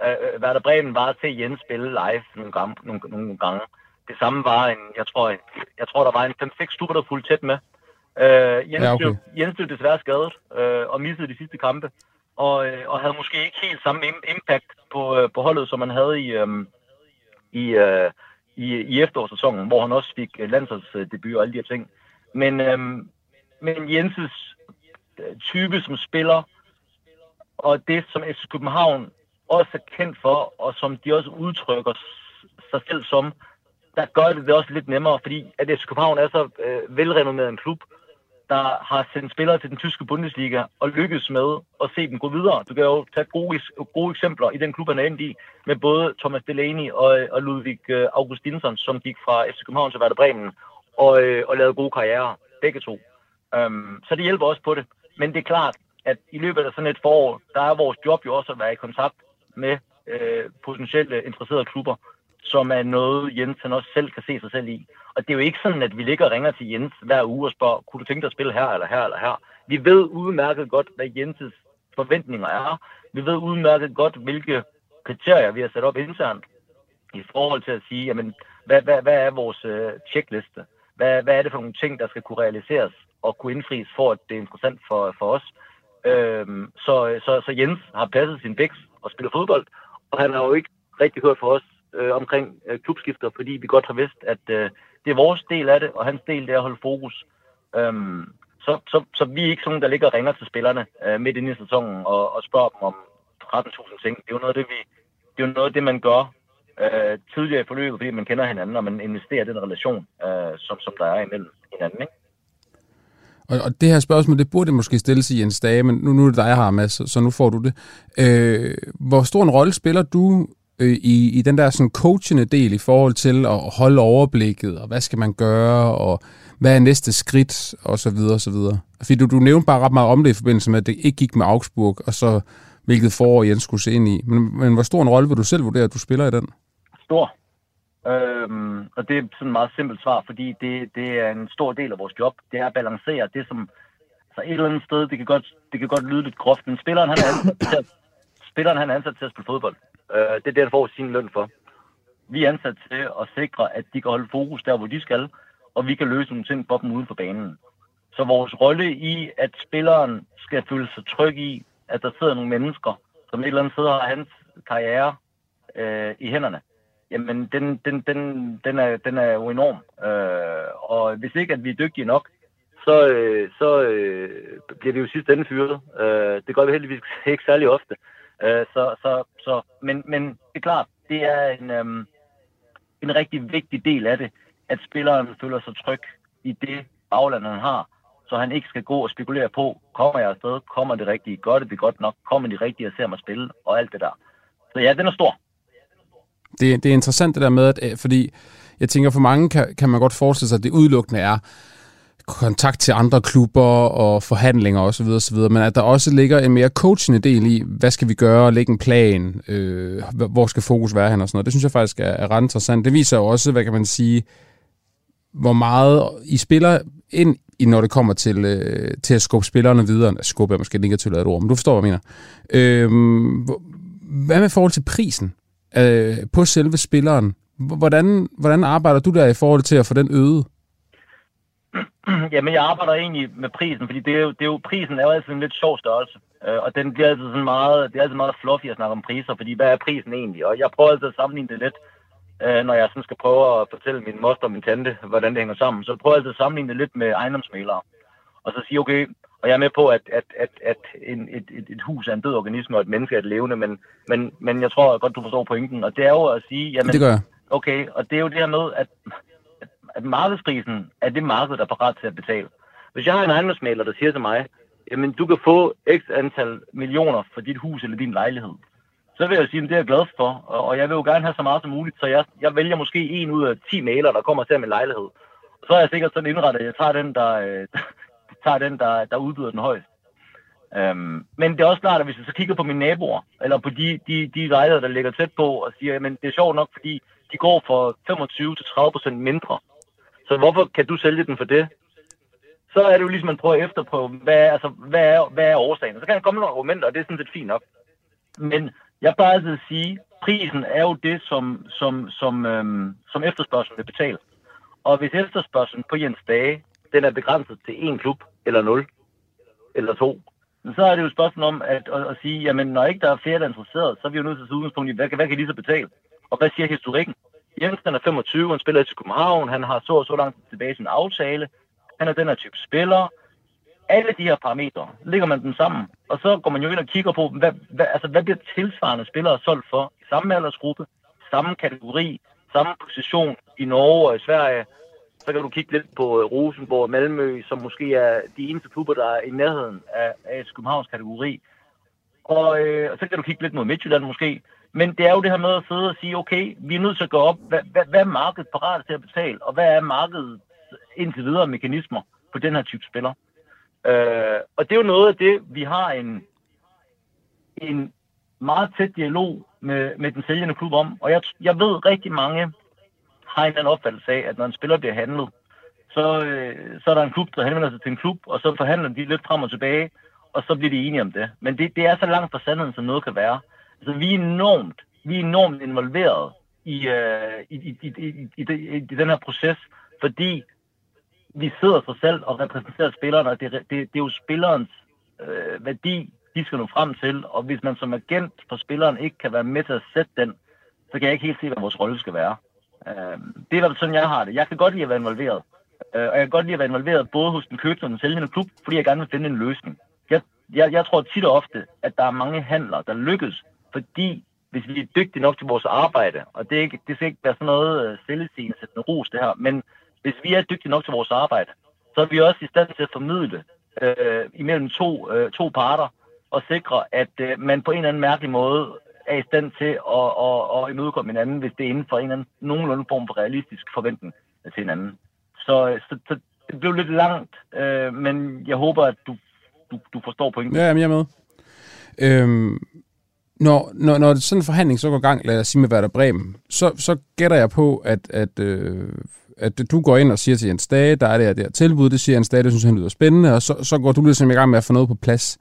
øh, Werder Bremen var at se Jens spille live nogle gange. Nogle, nogle gange. Det samme var en, jeg tror, jeg tror der var en 5-6 klubber, der fulgte tæt med. Øh, Jens, ja, okay. blev, Jens blev desværre skadet øh, og missede de sidste kampe, og, øh, og havde måske ikke helt samme impact på, øh, på holdet, som man havde i, øh, i, øh, i, i efterårssæsonen, hvor han også fik øh, landsholdsdebut og alle de her ting. Men, øh, men Jenses øh, type som spiller, og det som FC København også er kendt for, og som de også udtrykker sig selv som, der gør det det også lidt nemmere, fordi at FC København er så øh, velrenommeret en klub, der har sendt spillere til den tyske Bundesliga og lykkes med at se dem gå videre. Du kan jo tage gode, gode eksempler i den klub, han er endt i, med både Thomas Delaney og, øh, og Ludvig øh, Augustinsson, som gik fra FC København til Werder Bremen og, øh, og lavede gode karrierer, begge to. Um, så det hjælper også på det. Men det er klart, at i løbet af sådan et forår, der er vores job jo også at være i kontakt med øh, potentielle interesserede klubber, som er noget, Jens han også selv kan se sig selv i. Og det er jo ikke sådan, at vi ligger og ringer til Jens hver uge og spørger, kunne du tænke dig at spille her eller her eller her? Vi ved udmærket godt, hvad Jenses forventninger er. Vi ved udmærket godt, hvilke kriterier vi har sat op internt i forhold til at sige, jamen, hvad, hvad, hvad er vores øh, checkliste? Hvad, hvad er det for nogle ting, der skal kunne realiseres og kunne indfries for, at det er interessant for, for os? Øhm, så, så, så Jens har passet sin bæks og spiller fodbold, og han har jo ikke rigtig hørt for os øh, omkring øh, klubskifter, fordi vi godt har vidst, at øh, det er vores del af det, og hans del det er at holde fokus. Øhm, så, så, så vi er ikke sådan, der ligger og ringer til spillerne øh, midt inde i sæsonen og, og spørger dem om 13.000 ting. Det er jo noget af det, vi, det er jo noget af det, man gør øh, tidligere i forløbet, fordi man kender hinanden, og man investerer i den relation, øh, som, som der er imellem hinanden. Ikke? Og, og det her spørgsmål, det burde måske stilles i Jens Dage, men nu, nu er det dig, jeg har med, så, så nu får du det. Øh, hvor stor en rolle spiller du øh, i, i den der sådan coachende del i forhold til at holde overblikket, og hvad skal man gøre, og hvad er næste skridt, og så videre, og så videre. Fordi du, du nævnte bare ret meget om det i forbindelse med, at det ikke gik med Augsburg, og så hvilket forår Jens skulle se ind i. Men, men hvor stor en rolle vil du selv vurdere, at du spiller i den? Stor. Øhm, og det er sådan et meget simpelt svar, fordi det, det er en stor del af vores job. Det er at balancere det, som altså et eller andet sted, det kan godt, det kan godt lyde lidt groft, men spilleren han er ansat til, spilleren, han er ansat til at spille fodbold. Øh, det er det, han får sin løn for. Vi er ansat til at sikre, at de kan holde fokus der, hvor de skal, og vi kan løse nogle ting for dem uden for banen. Så vores rolle i, at spilleren skal føle sig tryg i, at der sidder nogle mennesker, som et eller andet sted har hans karriere øh, i hænderne, jamen den, den, den, den, er, den er jo enorm. Øh, og hvis ikke at vi er dygtige nok, så, øh, så øh, bliver vi jo sidst ende fyret. Øh, det gør vi heldigvis ikke særlig ofte. Øh, så, så, så, men, men det er klart, det er en, øh, en rigtig vigtig del af det, at spilleren føler sig tryg i det bagland, han har, så han ikke skal gå og spekulere på, kommer jeg afsted, kommer det rigtige, gør det det godt nok, kommer de rigtige og ser mig spille, og alt det der. Så ja, den er stor. Det, det er interessant det der med, at, øh, fordi jeg tænker, for mange kan, kan man godt forestille sig, at det udelukkende er kontakt til andre klubber og forhandlinger osv. osv. Men at der også ligger en mere coachende del i, hvad skal vi gøre, lægge en plan, øh, hvor skal fokus være hen og sådan noget. Det synes jeg faktisk er, er ret interessant. Det viser jo også, hvad kan man sige, hvor meget I spiller ind i, når det kommer til, øh, til at skubbe spillerne videre. Skubbe er måske negativt et ord, men du forstår, hvad jeg mener. Øh, hvad med forhold til prisen øh, på selve spilleren? Hvordan, hvordan arbejder du der i forhold til at få den øget? Jamen, jeg arbejder egentlig med prisen, fordi det er jo, det er jo, prisen er jo altid en lidt sjov størrelse. Øh, og den bliver altid sådan meget, det er altid meget fluffy at snakke om priser, fordi hvad er prisen egentlig? Og jeg prøver altid at sammenligne det lidt, øh, når jeg sådan skal prøve at fortælle min moster og min tante, hvordan det hænger sammen. Så prøver jeg altid at sammenligne det lidt med ejendomsmælere. Og så sige, okay, og jeg er med på, at, at, at, at en, et, et, et hus er en død organisme, og et menneske er et levende, men, men, men jeg tror godt, du forstår pointen. Og det er jo at sige, jamen, det gør jeg. okay, og det er jo det her med, at at markedsprisen er det marked, der er parat til at betale. Hvis jeg har en ejendomsmaler, der siger til mig, jamen du kan få x antal millioner for dit hus eller din lejlighed, så vil jeg sige, at det er jeg glad for, og jeg vil jo gerne have så meget som muligt, så jeg, jeg vælger måske en ud af 10 maler, der kommer til min lejlighed. Og så er jeg sikkert sådan indrettet, at jeg tager den, der, øh, tager den, der, der udbyder den højst. Øhm, men det er også klart, at hvis jeg så kigger på mine naboer, eller på de, de, de lejligheder, der ligger tæt på, og siger, at det er sjovt nok, fordi de går for 25-30% mindre. Så hvorfor kan du sælge den for det? Så er det jo ligesom, at man prøver efter på, hvad, altså, hvad, er, hvad er årsagen? Så kan der komme nogle argumenter, og det er sådan set fint nok. Men jeg bare altid sige, prisen er jo det, som, som, som, øhm, som efterspørgselen vil betale. Og hvis efterspørgselen på Jens Dage, den er begrænset til én klub, eller 0, eller 2, så er det jo et spørgsmål om at, at, at sige, jamen når ikke der er flere, der er interesseret, så er vi jo nødt til at udgangspunkt i, hvad, hvad kan de så betale? Og hvad siger historikken? Jensen er 25, han spiller til København, han har så og så langt tilbage sin aftale, han er den her type spiller. Alle de her parametre, ligger man dem sammen, og så går man jo ind og kigger på, hvad, hvad, altså, hvad bliver tilsvarende spillere solgt for i samme aldersgruppe, samme kategori, samme position i Norge og i Sverige, så kan du kigge lidt på øh, Rosenborg og Malmø, som måske er de eneste klubber, der er i nærheden af, af Københavns kategori. Og øh, så kan du kigge lidt mod Midtjylland måske. Men det er jo det her med at sidde og sige, okay, vi er nødt til at gå op, hvad, hvad, hvad er markedet parat til at betale, og hvad er markedet indtil videre mekanismer på den her type spiller. Øh, og det er jo noget af det, vi har en, en meget tæt dialog med, med den sælgende klub om. Og jeg, jeg ved rigtig mange har en anden opfattelse af, at når en spiller bliver handlet, så, øh, så er der en klub, der henvender sig til en klub, og så forhandler de lidt frem og tilbage, og så bliver de enige om det. Men det, det er så langt fra sandheden, som noget kan være. Altså, vi er enormt, vi er enormt involveret i, øh, i, i, i, i, i, i, i den her proces, fordi vi sidder for selv og repræsenterer spilleren, og det, det, det er jo spillerens øh, værdi, de skal nå frem til, og hvis man som agent for spilleren ikke kan være med til at sætte den, så kan jeg ikke helt se, hvad vores rolle skal være. Øh, det er i hvert fald sådan, jeg har det. Jeg kan godt lide at være involveret. Øh, og jeg kan godt lide at være involveret både hos den købte og den sælgende klub, fordi jeg gerne vil finde en løsning. Jeg, jeg, jeg tror tit og ofte, at der er mange handler, der lykkes, fordi hvis vi er dygtige nok til vores arbejde, og det, er ikke, det skal ikke være sådan noget øh, uh, selvsigende, sættende ros det her, men hvis vi er dygtige nok til vores arbejde, så er vi også i stand til at formidle øh, imellem to, øh, to parter, og sikre, at øh, man på en eller anden mærkelig måde er i stand til at, at, at imødekomme hinanden, hvis det er inden for en eller anden, nogenlunde form for realistisk forventning til hinanden. Så, så, så det blev lidt langt, øh, men jeg håber, at du, du, du forstår pointen. Ja, jamen, jeg er med. Øhm, når, når, når sådan en forhandling så går i gang, lad os sige med Werder Bremen, så, så gætter jeg på, at, at, øh, at du går ind og siger til Jens Dage, der er det her, det her tilbud, det siger Jens Dage, det synes han lyder spændende, og så, så går du ligesom i gang med at få noget på plads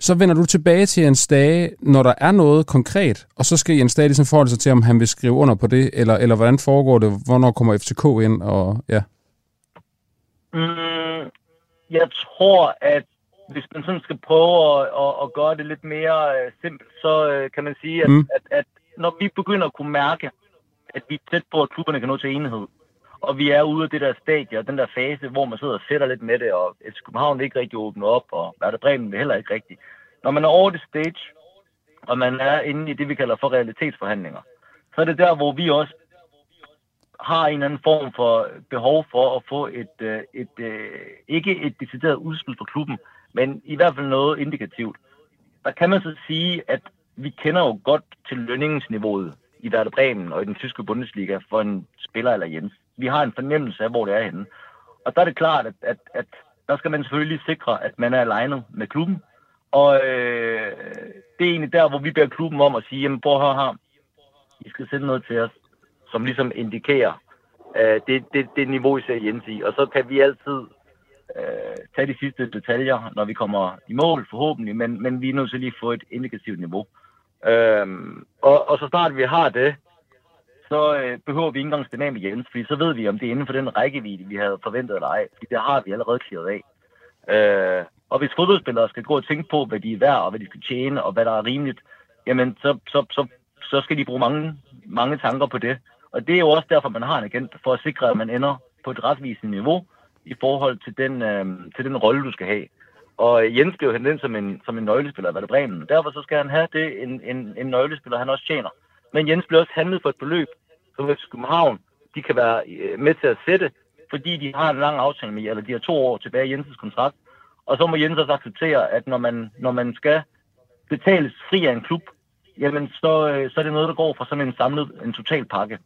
så vender du tilbage til Jens Dage, når der er noget konkret, og så skal Jens Dage ligesom forholde sig til, om han vil skrive under på det, eller, eller hvordan foregår det, hvornår kommer FCK ind, og ja. Mm, jeg tror, at hvis man sådan skal prøve at, at, at gøre det lidt mere uh, simpelt, så uh, kan man sige, at, mm. at, at når vi begynder at kunne mærke, at vi er tæt på, at klubberne kan nå til enighed, og vi er ude af det der stadie og den der fase, hvor man sidder og sætter lidt med det, og FC København vil ikke rigtig åbne op, og Werder Bremen vil heller ikke rigtig. Når man er over det stage, og man er inde i det, vi kalder for realitetsforhandlinger, så er det der, hvor vi også har en eller anden form for behov for at få et, øh, et, et ikke et decideret udspil for klubben, men i hvert fald noget indikativt. Der kan man så sige, at vi kender jo godt til lønningsniveauet i Werder Bremen og i den tyske Bundesliga for en spiller eller Jens vi har en fornemmelse af, hvor det er henne. Og der er det klart, at, at, at der skal man selvfølgelig sikre, at man er alignet med klubben. Og øh, det er egentlig der, hvor vi beder klubben om at sige, jamen prøv at høre her, I skal sende noget til os, som ligesom indikerer øh, det, det, det niveau, I ser Jens i. Og så kan vi altid øh, tage de sidste detaljer, når vi kommer i mål, forhåbentlig, men, men vi er nødt til lige at få et indikativt niveau. Øh, og, og så snart vi har det, så øh, behøver vi ikke engang stemme med Jens, fordi så ved vi, om det er inden for den rækkevidde, vi havde forventet eller ej. Fordi det har vi allerede klaret af. Øh, og hvis fodboldspillere skal gå og tænke på, hvad de er værd, og hvad de skal tjene, og hvad der er rimeligt, jamen så, så, så, så skal de bruge mange, mange tanker på det. Og det er jo også derfor, man har en agent, for at sikre, at man ender på et retvisende niveau i forhold til den, øh, til den rolle, du skal have. Og Jens blev hentet ind som en, som en nøglespiller, i det Derfor så skal han have det, en, en, en nøglespiller, han også tjener. Men Jens blev også handlet for et beløb, som FC København, de kan være øh, med til at sætte, fordi de har en lang aftale med, eller de har to år tilbage i Jensens kontrakt. Og så må Jens også acceptere, at når man, når man skal betales fri af en klub, jamen så, øh, så er det noget, der går fra sådan en samlet, en total pakke.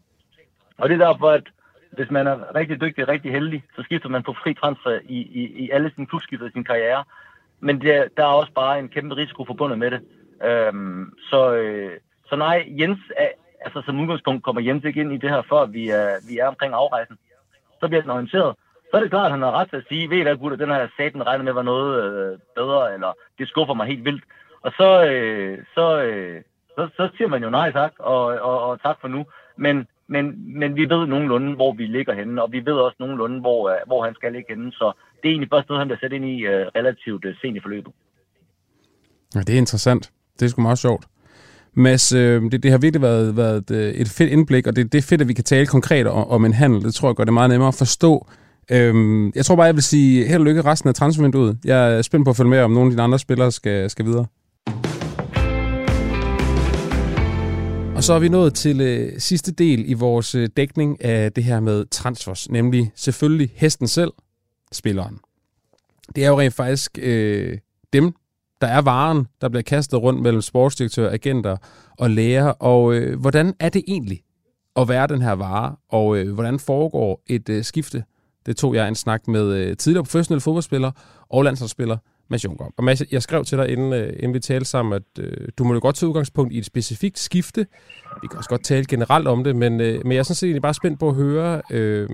Og det er derfor, at hvis man er rigtig dygtig og rigtig heldig, så skifter man på fri transfer i, i, i alle sine klubskifter i sin karriere. Men det, der er også bare en kæmpe risiko forbundet med det. Øhm, så, øh, så nej, Jens er, altså som udgangspunkt kommer Jens ikke ind i det her, før vi er, vi er omkring afrejsen. Så bliver den orienteret. Så er det klart, at han har ret til at sige, ved I hvad, gutter, den her saten regner med var noget øh, bedre, eller det skuffer mig helt vildt. Og så, øh, så, øh, så, så siger man jo nej tak, og, og, og tak for nu. Men, men, men vi ved nogenlunde, hvor vi ligger henne, og vi ved også nogenlunde, hvor, øh, hvor han skal ligge henne. Så det er egentlig først noget, han bliver sat ind i øh, relativt øh, sent i forløbet. Ja, det er interessant. Det er sgu meget sjovt. Mads, øh, det, det har virkelig været, været øh, et, fedt indblik, og det, det er fedt, at vi kan tale konkret om, om en handel. Det tror jeg gør det meget nemmere at forstå. Øhm, jeg tror bare, jeg vil sige held og lykke resten af transfervinduet. Jeg er spændt på at følge med, om nogle af dine andre spillere skal, skal videre. Og så er vi nået til øh, sidste del i vores øh, dækning af det her med transfers, nemlig selvfølgelig hesten selv, spilleren. Det er jo rent faktisk øh, dem, der er varen, der bliver kastet rundt mellem sportsdirektør, agenter og læger. Og øh, hvordan er det egentlig at være den her vare, og øh, hvordan foregår et øh, skifte? Det tog jeg en snak med øh, tidligere professionelle fodboldspiller og landsholdsspiller Mads Juncker. Og Mads, jeg skrev til dig, inden, øh, inden vi talte sammen, at øh, du må jo godt tage udgangspunkt i et specifikt skifte. Vi kan også godt tale generelt om det, men, øh, men jeg er sådan set egentlig bare spændt på at høre, øh,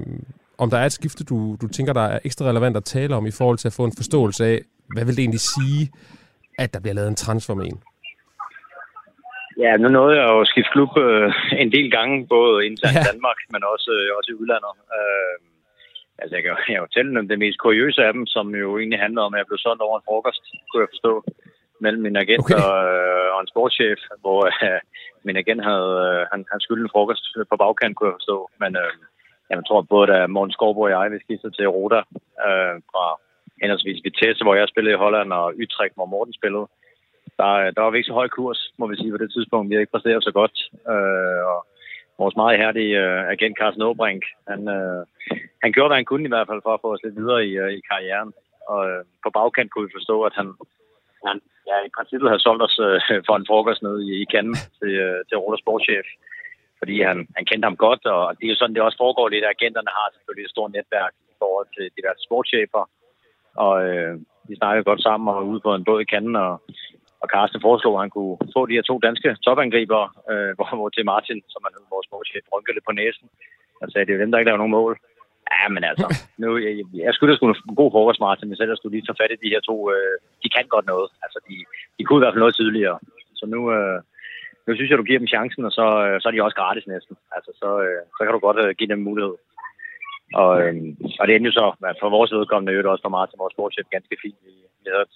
om der er et skifte, du, du tænker, der er ekstra relevant at tale om i forhold til at få en forståelse af, hvad vil det egentlig sige, at der bliver lavet en transfer med en? Ja, nu nåede jeg jo at skifte klub øh, en del gange, både internt i ja. Danmark, men også, øh, også i udlandet. Øh, altså, jeg kan, jeg kan jo tælle dem det mest kuriøse af dem, som jo egentlig handler om, at jeg blev solgt over en frokost, kunne jeg forstå, mellem min agent okay. og, øh, og en sportschef, hvor øh, min agent havde, øh, han, han skyldte en frokost på bagkant, kunne jeg forstå. Men øh, jeg tror både, da Morten Skovbo og jeg, vi skiftede til Roda øh, fra henholdsvis Vitesse, hvor jeg spillede i Holland, og Utrecht, hvor Morten spillede, der, der var vi ikke så høj kurs, må vi sige, på det tidspunkt. Vi havde ikke præsteret så godt. Øh, og vores meget ihærdige øh, agent Carsten Åbrink, han, øh, han gjorde, hvad han kunne i hvert fald for at få os lidt videre i, øh, i karrieren. Og øh, på bagkant kunne vi forstå, at han, han ja, i princippet havde solgt os øh, for en frokost nede i, i Cannes til, øh, til Roda Sportschef. Fordi han, han kendte ham godt, og det er jo sådan, det også foregår lidt. Agenterne har selvfølgelig et stort netværk i forhold til diverse sportschefer. Og øh, vi snakkede godt sammen og var ude på en båd i Cannes, og og Carsten foreslog, at han kunne få de her to danske topangriber, øh, hvor, hvor til Martin, som han hed vores målchef, rynkede lidt på næsen. Han sagde, det er dem, der ikke laver nogen mål. Ja, men altså, nu, jeg, jeg skulle da skulle en god frokost, Martin, men selv skulle lige tage fat i de her to. Øh, de kan godt noget. Altså, de, de kunne i hvert fald noget tidligere. Så nu, øh, nu synes jeg, du giver dem chancen, og så, øh, så er de også gratis næsten. Altså, så, øh, så kan du godt øh, give dem mulighed. Og, øh, og det er jo så, for vores vedkommende, er også for Martin, vores sportschef, ganske fint. Vi, vi havde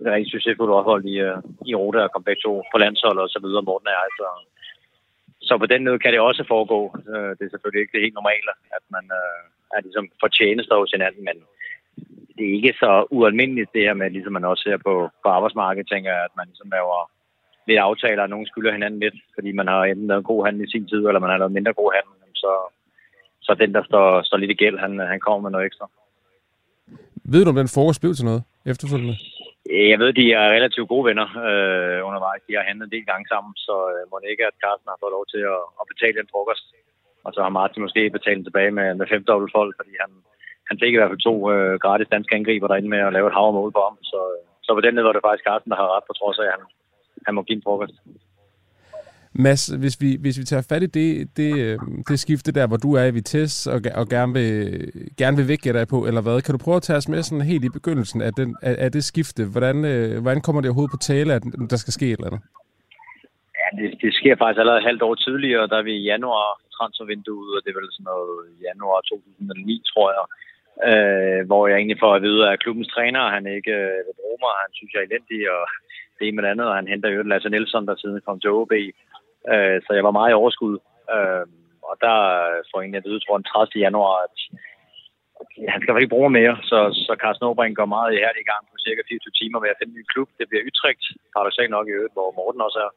et rigtig succesfuldt ophold i, uh, i Rota og kom begge to på landshold og så videre, Morten er altså. Så på den måde kan det også foregå. Uh, det er selvfølgelig ikke det helt normale, at man øh, uh, er ligesom fortjenester hos hinanden, men det er ikke så ualmindeligt det her med, ligesom man også ser på, på arbejdsmarkedet, tænker jeg, at man ligesom laver lidt aftaler, og nogen skylder hinanden lidt, fordi man har enten lavet en god handel i sin tid, eller man har lavet mindre god handel, så, så den, der står, står lidt i gæld, han, han kommer med noget ekstra. Ved du, om den frokost blev til noget efterfølgende? Øh, jeg ved, de er relativt gode venner øh, undervejs. De har handlet en del gange sammen, så øh, må det ikke, at Carsten har fået lov til at, at betale den frokost. Og så har Martin måske betalt tilbage med, med fem dobbelt folk, fordi han, han fik i hvert fald to øh, gratis danske angriber derinde med at lave et havremål på ham. Så, så på den måde var det faktisk Carsten, der har ret, på trods af, at han, han må give en frokost. Mads, hvis vi, hvis vi tager fat i det, det, øh, det skifte der, hvor du er i Vitesse og, og gerne, vil, gerne vil vække dig på, eller hvad, kan du prøve at tage os med sådan helt i begyndelsen af, den, af, af det skifte? Hvordan, øh, hvordan kommer det overhovedet på tale, at der skal ske et eller andet? Ja, det, det sker faktisk allerede et halvt år tidligere, der er vi i januar transfervinduet, og det er vel sådan noget januar 2009, tror jeg. Øh, hvor jeg egentlig får at vide, at klubbens træner, han ikke øh, vil bruge mig, han synes, jeg er elendig, og det ene med andet, og han henter jo Lasse Nielsen, der siden kom til OB. Øh, så jeg var meget i overskud. Øh, og der får jeg egentlig at vide, tror den 30. januar, at han skal ikke bruge mere, så, så Carsten Aubring går meget i gang på cirka 24 timer med at finde en klub. Det bliver Utrecht, paradoxalt nok i øvrigt, hvor Morten også er.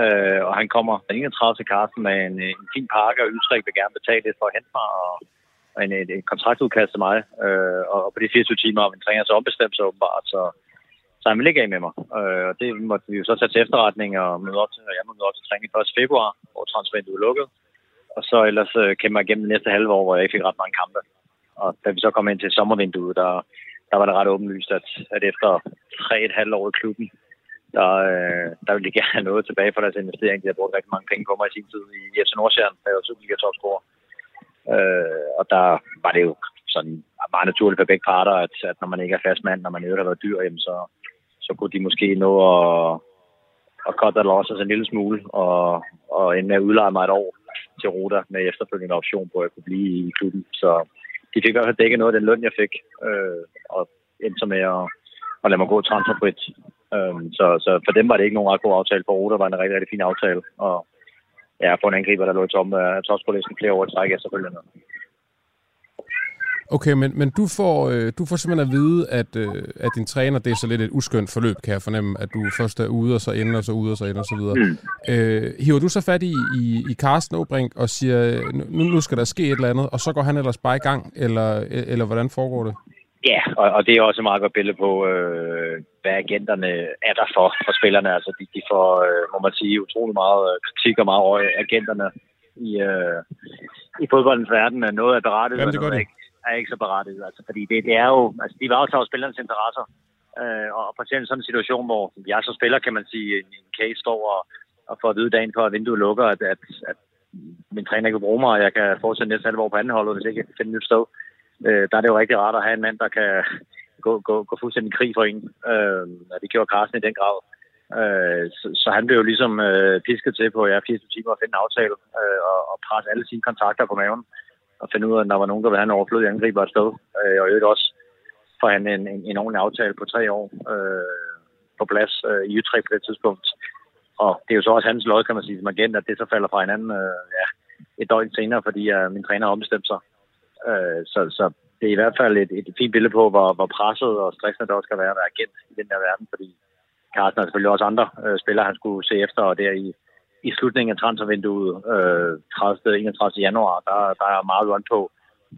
Øh, og han kommer den 31 til Carsten med en, en fin pakke, og Utrecht vil gerne betale lidt for at hente mig, og, og en, en, kontraktudkast til mig. Øh, og, og på de 24 timer har min træner så ombestemt sig åbenbart, så, så han vil ikke af med mig. Øh, og det måtte vi jo så tage til efterretning og møde op til, og jeg må møde op til træning 1. februar, hvor transfervinduet er lukket. Og så ellers øh, kæmpe mig igennem det næste halve år, hvor jeg ikke fik ret mange kampe. Og da vi så kom ind til sommervinduet, der, der var det ret åbenlyst, at, at efter tre et halvt år i klubben, der, øh, der ville de gerne have noget tilbage for deres investering. De har brugt rigtig mange penge på mig i sin tid i FC Nordsjælland, der var Superliga topscorer. Øh, og der var det jo sådan meget naturligt for begge parter, at, at når man ikke er fast mand, når man ikke har været dyr, jamen så, så kunne de måske nå at, at cut that losses en lille smule, og, og ende med at udleje mig et år til Roda med efterfølgende option på, at jeg kunne blive i klubben. Så de fik i hvert fald dækket noget af den løn, jeg fik, øh, og endte så med at, at lade mig gå transferfrit. Øh, så, så for dem var det ikke nogen ret god aftale. For Roda var en rigtig, rigtig fin aftale. Og ja, for en angriber, der lå i tom af topskolisten flere år i træk efterfølgende. Okay, men, men du, får, øh, du får simpelthen at vide, at, øh, at din træner, det er så lidt et uskyndt forløb, kan jeg fornemme, at du først er ude, og så ender, og så ude, og så ender, og så videre. Mm. Øh, hiver du så fat i, i, i Carsten Åbrink og siger, nu, nu skal der ske et eller andet, og så går han ellers bare i gang, eller, eller hvordan foregår det? Ja, og, og det er også et meget godt billede på, øh, hvad agenterne er der for, for spillerne. Altså, de, de får, øh, må man sige, utrolig meget øh, kritik og meget over agenterne i, øh, i fodboldens verden. Noget er berettet, Jamen, det gør noget ikke, er ikke så berettiget. Altså, fordi det, det er jo, altså, de varetager spillernes interesser. Øh, og for eksempel sådan en situation, hvor jeg så spiller, kan man sige, en, en case står og, og får at vide dagen før, at vinduet lukker, at, at, at min træner ikke vil bruge mig, og jeg kan fortsætte næste halvår på anden hold, hvis ikke jeg kan finde nyt sted. Øh, der er det jo rigtig rart at have en mand, der kan gå, gå, gå fuldstændig krig for en. Øh, og det gjorde Carsten i den grad. Øh, så, så han blev jo ligesom øh, pisket til på ja, 24 timer at finde en aftale øh, og, og presse alle sine kontakter på maven at finde ud af, at der var nogen, der ville have en overflødig angriber afsted. Øh, og i øvrigt også for han en, en, en ordentlig aftale på tre år øh, på plads øh, i Utrecht på det tidspunkt. Og det er jo så også hans lod, kan man sige, som agent, at det så falder fra hinanden øh, ja, et døgn senere, fordi øh, min træner har ombestemt sig. Øh, så, så det er i hvert fald et, et fint billede på, hvor, hvor presset og stressende det også skal være at være agent i den der verden, fordi Carsten har selvfølgelig også andre øh, spillere, han skulle se efter, og der i, i slutningen af transfervinduet, øh, 30. 31. januar, der, der er meget run på,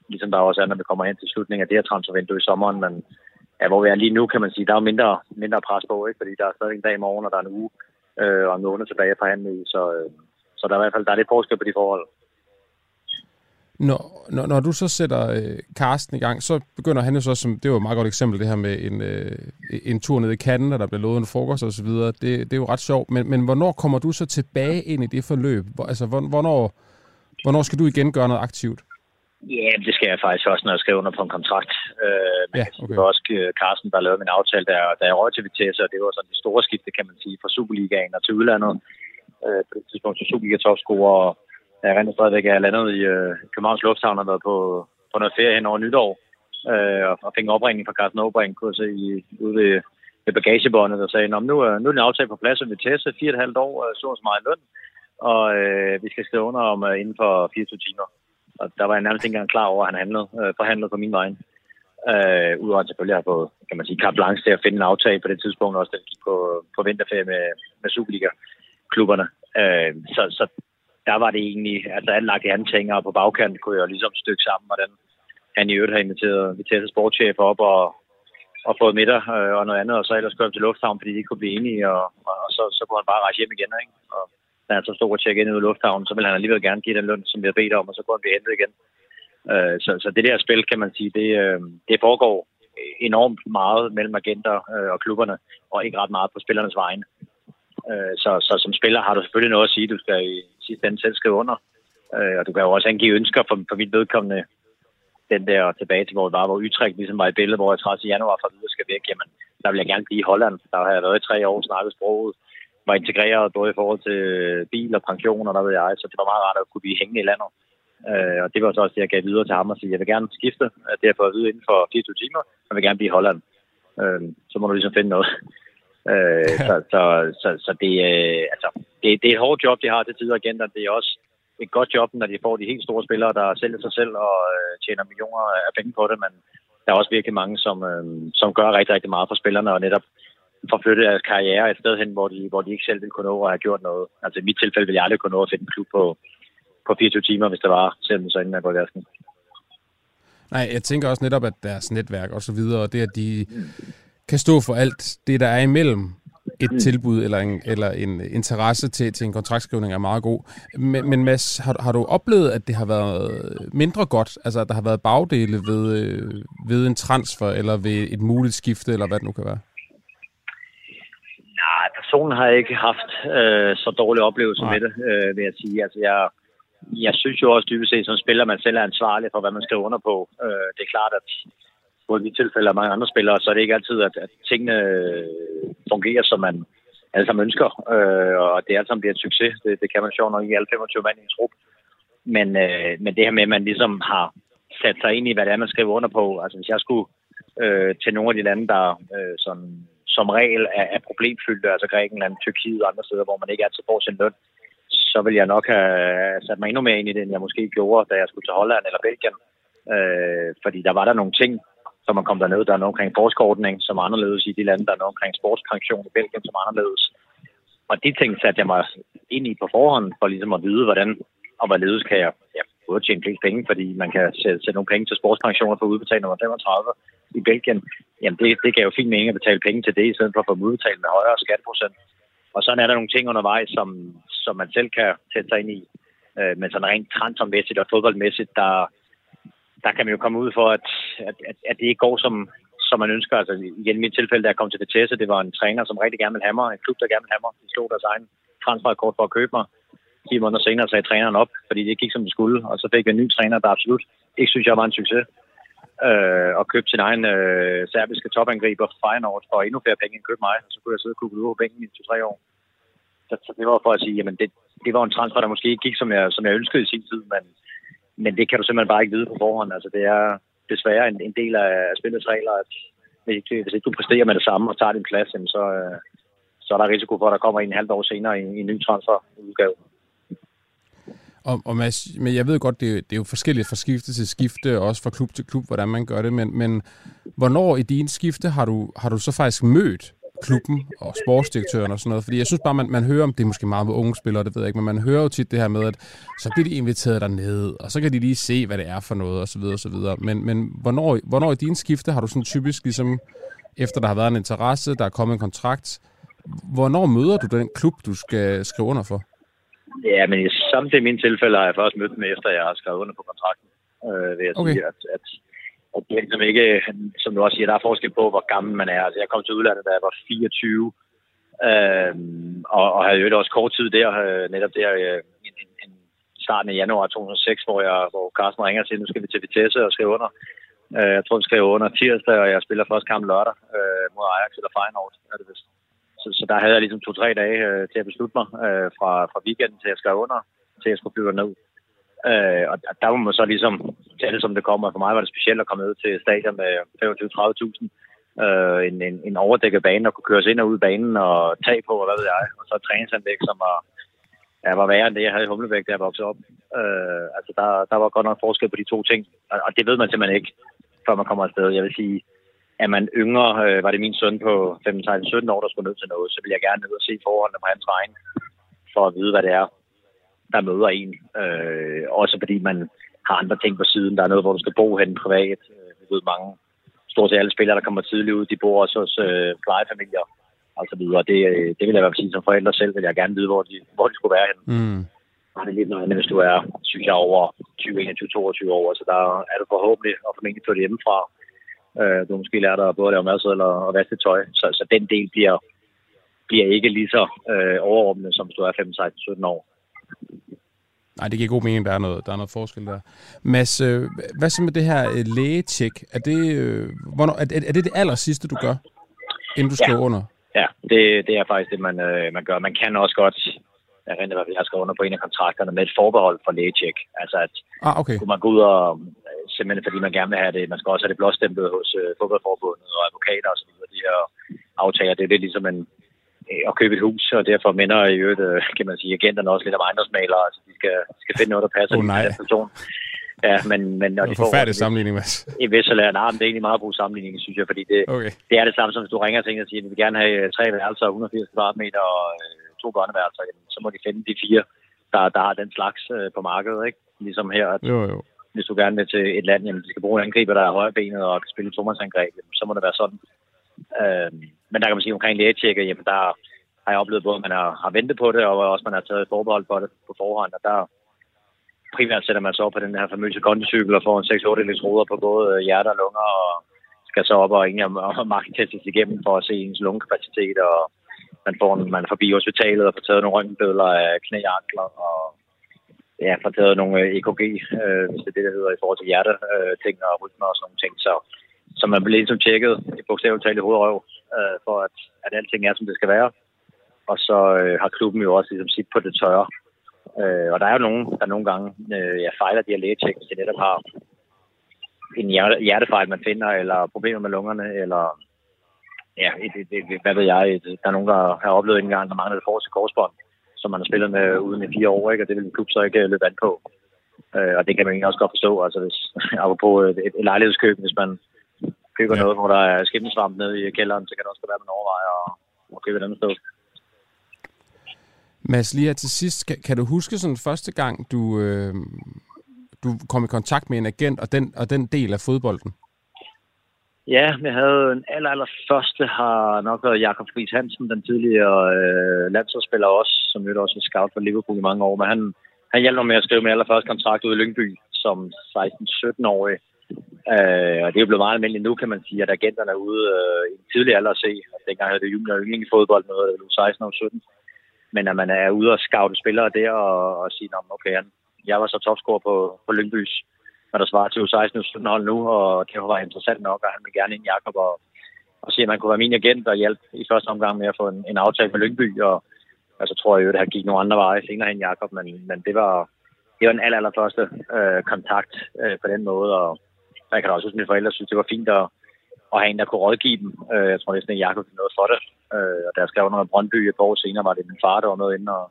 ligesom der også er, når vi kommer hen til slutningen af det her transfervindue i sommeren, men ja, hvor vi er lige nu, kan man sige, der er mindre, mindre pres på, ikke? fordi der er stadig en dag i morgen, og der er en uge øh, og en måned tilbage på forhandle så, øh, så der er i hvert fald der er lidt forskel på de forhold. Når, når, når du så sætter øh, Karsten i gang, så begynder han jo så, som det var et meget godt eksempel, det her med en, øh, en tur ned i Canada, der bliver lovet en frokost og så videre. Det, det er jo ret sjovt, men, men hvornår kommer du så tilbage ind i det forløb? Hvor, altså, hvornår, hvornår skal du igen gøre noget aktivt? Ja, det skal jeg faktisk også, når jeg skriver under på en kontrakt. Øh, men Ja, okay. det var også øh, Carsten, der lavede min aftale, der, der jeg røg til Vitesse, og det var sådan det store skifte, kan man sige, fra Superligaen og til udlandet. Øh, på det tidspunkt til Superliga topscorer, og jeg rent stadigvæk er landet i øh, Københavns Lufthavn og været på, på noget ferie hen over nytår, øh, og, og fik en opringning fra Carsten Åbring, kunne jeg se, i, ude ved, ved bagagebåndet, der sagde, "Nå, nu, er- nu er den aftale på plads og vi tester fire og et halvt år, øh, så så meget løn, og øh, vi skal skrive under om øh, inden for 24 timer. Og der var jeg nærmest ikke engang klar over, at han handlede, øh, forhandlede på min vej. Øh, Udover at selvfølgelig har fået, kan man sige, carte blanche til at finde en aftale på det tidspunkt, også da vi gik på, på vinterferie med, med Superliga-klubberne. Øh, så, så der var det egentlig, altså alt lagt i hans og på bagkanten kunne jeg ligesom stykke sammen, hvordan han i øvrigt har inviteret Vitesse sportschef op og, og fået middag øh, og noget andet, og så ellers kørte til Lufthavn, fordi de ikke kunne blive enige, og, og så, så kunne han bare rejse hjem igen, ikke? Og da han så stod og tjekkede ind ud i Lufthavnen, så ville han alligevel gerne give den løn, som vi havde bedt om, og så kunne han blive hentet igen. Øh, så, så det der spil, kan man sige, det, øh, det foregår enormt meget mellem agenter øh, og klubberne, og ikke ret meget på spillernes vegne. Øh, så, så som spiller har du selvfølgelig noget at sige, du skal i sidste ende selv skrive under. Øh, og du kan jo også angive ønsker for, for mit vedkommende, den der tilbage til, hvor det var, hvor Utrecht ligesom var i billedet, hvor jeg 30. januar for videre skal væk, jamen, der vil jeg gerne blive i Holland. Der har jeg været i tre år, snakket sproget, var integreret både i forhold til bil og pension, og der ved jeg, så det var meget rart at kunne blive hængende i landet. Øh, og det var så også det, jeg gav videre til ham og sige, jeg vil gerne skifte. Det har jeg fået at vide inden for 24 timer, og jeg vil gerne blive i Holland. Øh, så må du ligesom finde noget. Øh, så så, så, så det, øh, altså, det, det er et hårdt job, de har til tider agenter. Det er også et godt job, når de får de helt store spillere, der sælger sig selv og øh, tjener millioner af penge på det, men der er også virkelig mange, som, øh, som gør rigtig, rigtig meget for spillerne, og netop forflytte deres karriere et sted hen, hvor de, hvor de ikke selv ville kunne nå at have gjort noget. Altså i mit tilfælde ville jeg aldrig kunne nå at finde en klub på, på 24 timer, hvis det var, selvom så inden jeg går i vasken. Nej, jeg tænker også netop, at deres netværk og så videre, og det, at de kan stå for alt det, der er imellem et tilbud eller en, eller en interesse til, til en kontraktskrivning er meget god. Men, men Mads, har, har du oplevet, at det har været mindre godt? Altså, at der har været bagdele ved, øh, ved en transfer, eller ved et muligt skifte, eller hvad det nu kan være? Nej, personen har ikke haft øh, så dårlig oplevelse Nej. med det, øh, vil jeg sige. Altså, jeg, jeg synes jo også dybest set, som spiller, man selv er ansvarlig for, hvad man skal under på. Øh, det er klart, at både i tilfælde og mange andre spillere, så er det ikke altid, at, at tingene øh, fungerer, som man alle sammen ønsker. Øh, og det alt sammen bliver et succes. Det, det kan man sjovt nok i alle 25 mand i en trup. Men, øh, men det her med, at man ligesom har sat sig ind i, hvad det er, man skriver under på. Altså hvis jeg skulle øh, til nogle af de lande, der øh, sådan, som regel er, er problemfyldte, altså Grækenland, Tyrkiet og andre steder, hvor man ikke altid får sin løn, så vil jeg nok have sat mig endnu mere ind i det, end jeg måske gjorde, da jeg skulle til Holland eller Belgien. Øh, fordi der var der nogle ting, så man kom derned. Der er noget omkring forskerordning, som er anderledes i de lande. Der er noget omkring sportspension i Belgien, som er anderledes. Og de ting satte jeg mig ind i på forhånd, for ligesom at vide, hvordan og hvorledes kan jeg ja, både tjene flest penge, fordi man kan sætte, sætte nogle penge til sportspensioner for udbetalt nummer 35 i Belgien. Jamen det, det gav jo fint mening at betale penge til det, i stedet for at få dem udbetalt med højere skatteprocent. Og så er der nogle ting undervejs, som, som man selv kan sætte sig ind i. Øh, men sådan rent transfermæssigt og fodboldmæssigt, der, der kan man jo komme ud for, at, at, at, at det ikke går, som, som man ønsker. Altså, igen, i mit tilfælde, da jeg kom til Vitesse, det var en træner, som rigtig gerne ville have mig, en klub, der gerne ville have mig. De slog deres egen transferrekord for at købe mig. 10 måneder senere sagde træneren op, fordi det gik, som det skulle. Og så fik jeg en ny træner, der absolut ikke synes, jeg var en succes. Øh, og købte sin egen øh, serbiske topangriber for Feyenoord for endnu flere penge end købte mig. Og så kunne jeg sidde og kugle ud på bænken i 2-3 år. Så, så, det var for at sige, jamen det, det var en transfer, der måske ikke gik, som jeg, som jeg ønskede i sin tid, men men det kan du simpelthen bare ikke vide på forhånd. Altså, det er desværre en, en del af spillets regler, at hvis ikke, hvis ikke du præsterer med det samme og tager din plads, så, øh, så er der risiko for, at der kommer en halv år senere en, en ny transferudgave. Og, og Mads, men jeg ved godt, det, det er jo forskelligt fra skifte til skifte, også fra klub til klub, hvordan man gør det, men, men hvornår i din skifte har du, har du så faktisk mødt klubben og sportsdirektøren og sådan noget. Fordi jeg synes bare, man, man hører om, det er måske meget med unge spillere, det ved jeg ikke, men man hører jo tit det her med, at så bliver de inviteret derned, og så kan de lige se, hvad det er for noget, og så videre, og så videre. Men, men hvornår, hvornår i din skifte har du sådan typisk ligesom, efter der har været en interesse, der er kommet en kontrakt, hvornår møder du den klub, du skal skrive under for? Ja, men i samtlige min tilfælde har jeg først mødt dem, efter jeg har skrevet under på kontrakten. Øh, ved at okay. sige, at, at og det er ligesom ikke, som du også siger, der er forskel på, hvor gammel man er. Altså, jeg kom til udlandet, da jeg var 24, øh, og, og havde jo også kort tid der, øh, netop der øh, en, en starten af januar 2006, hvor, jeg, hvor Carsten ringer til, nu skal vi til Vitesse og skrive under. Øh, jeg tror, vi skrev under tirsdag, og jeg spiller først kamp lørdag øh, mod Ajax eller Feyenoord, er det vist. Så, så der havde jeg ligesom to-tre dage øh, til at beslutte mig øh, fra, fra weekenden til at skrive under, til jeg skulle flyve ned. Øh, og der må man så ligesom tage det, som det kommer. For mig var det specielt at komme ned til stadion med 25-30.000. Øh, en, en, en overdækket bane, der kunne køres ind og ud af banen og tage på, og hvad ved jeg. Og så et træningsanlæg, som var, ja, var værre end det, jeg havde i Humlebæk, da jeg voksede op. Øh, altså, der, der var godt nok forskel på de to ting. Og, og det ved man simpelthen ikke, før man kommer afsted. Jeg vil sige, er man yngre, øh, var det min søn på 15-17 år, der skulle ned til noget, så vil jeg gerne ned og se forholdene på hans vejen, for at vide, hvad det er, der møder en. Øh, også fordi man har andre ting på siden. Der er noget, hvor du skal bo hen privat. Øh, vi ved mange, stort set alle spillere, der kommer tidligt ud, de bor også hos øh, plejefamilier og så videre. Det, øh, det vil jeg i hvert fald sige som forældre selv, vil jeg gerne vide, hvor de, hvor de skulle være hen. Mm. Og det er lidt noget hvis du er, synes jeg, over 20, 21, 22 år. Så der er du forhåbentlig og formentlig flyttet hjemmefra. Øh, du måske lært at både lave mad og, og vaske tøj. Så, så den del bliver, bliver ikke lige så øh, overordnet, som hvis du er 15, 16, 17 år. Nej, det giver god mening, der er noget, der er noget forskel der. Mads, øh, hvad så med det her øh, lægetjek? Er det, øh, hvornår, er, er det det aller sidste, du gør, inden du skriver ja. under? Ja, det, det er faktisk det, man, øh, man gør. Man kan også godt, jeg rent jeg har skrevet under på en af kontrakterne, med et forbehold for lægetjek. Altså, at ah, okay. kunne man gå ud og, simpelthen fordi man gerne vil have det, man skal også have det blåstemplet hos øh, fodboldforbundet og advokater og så videre. De her aftager, det er lidt ligesom en, Øh, at købe et hus, og derfor minder i øvrigt, øh, kan man sige, agenterne også lidt om ejendomsmalere. Altså, de skal, de skal finde noget, der passer oh, nej. til den person. Ja, men, men når Det de er en forfærdelig sammenligning, Mads. i Vestjylland, nej, men det er egentlig meget god sammenligning, synes jeg, fordi det, Okay. det er det samme, som hvis du ringer til en og siger, at vi vil gerne have øh, tre værelser, 180 kvadratmeter og øh, to børneværelser, jamen, så må de finde de fire, der, der har den slags øh, på markedet, ikke? Ligesom her, at Jo, jo. hvis du gerne vil til et land, jamen, de skal bruge en angriber, der er højrebenet og kan spille tomandsangreb, jamen, så må det være sådan. Øh, men der kan man sige omkring lægetjekket, jamen der har jeg oplevet både, at man har, har ventet på det, og også man har taget forbehold for det på forhånd, og der primært sætter man så op på den her famøse kondicykel og får en 6-8 elektroder på både øh, hjerte og lunger, og skal så op og egentlig og, og igennem for at se ens lungekapacitet, og man, får en, man er forbi hospitalet og får taget nogle røntgenbilleder af knæ og ankler, og ja, får taget nogle øh, EKG, øh, hvis det er det, der hedder, i forhold til hjerte, øh, ting og rytmer og sådan nogle ting. Så, så man bliver ligesom tjekket i bogstaveligt talt i hovedrøv, øh, for at, at alting er, som det skal være. Og så øh, har klubben jo også ligesom sit på det tørre. Øh, og der er jo nogen, der nogle gange øh, ja, fejler de her lægetjek, hvis de netop har en hjertefejl, man finder, eller problemer med lungerne, eller ja, et, et, et, hvad ved jeg, et, der er nogen, der har oplevet en gang, der mangler det forreste korsbånd, som man har spillet med uden i fire år, ikke? og det vil en klub så ikke øh, løbe vand på. Øh, og det kan man egentlig også godt forstå, altså hvis, apropos øh, et, et lejlighedskøb, hvis man køber Ja. noget, hvor der er skimmelsvamp nede i kælderen, så kan det også være, at man overvejer at, at købe et andet sted. Mads, lige her til sidst, kan, kan du huske sådan første gang, du, øh, du kom i kontakt med en agent og den, og den del af fodbolden? Ja, jeg havde en aller, aller første har nok været Jakob Friis Hansen, den tidligere øh, landsholdsspiller også, som jo også var scout for Liverpool i mange år, men han, han hjalp mig med at skrive min allerførste kontrakt ud i Lyngby som 16-17-årig. Øh, og det er jo blevet meget almindeligt nu, kan man sige, at agenterne er ude øh, i en tidlig alder at se. Og dengang havde det junior yndling i fodbold, noget det var 16 og 17. Men at man er ude og scoute spillere der og, og sige, at okay, jeg var så topscorer på, på Lyngbys, hvad der svarer til 16 og 17 hold nu, og det var interessant nok, og han vil gerne ind Jakob og, og sige, at man kunne være min agent og hjælpe i første omgang med at få en, en aftale med Lyngby, og altså, tror jeg jo, at han gik nogle andre veje senere hen Jakob, men, men det var det var den aller, aller første øh, kontakt øh, på den måde, og jeg kan da også huske, at mine forældre synes, det var fint at, at have en, der kunne rådgive dem. Øh, jeg tror næsten, at Jakob fik noget for det. Øh, og da jeg skrev noget Brøndby et par år senere, var det min far, der var med inde og,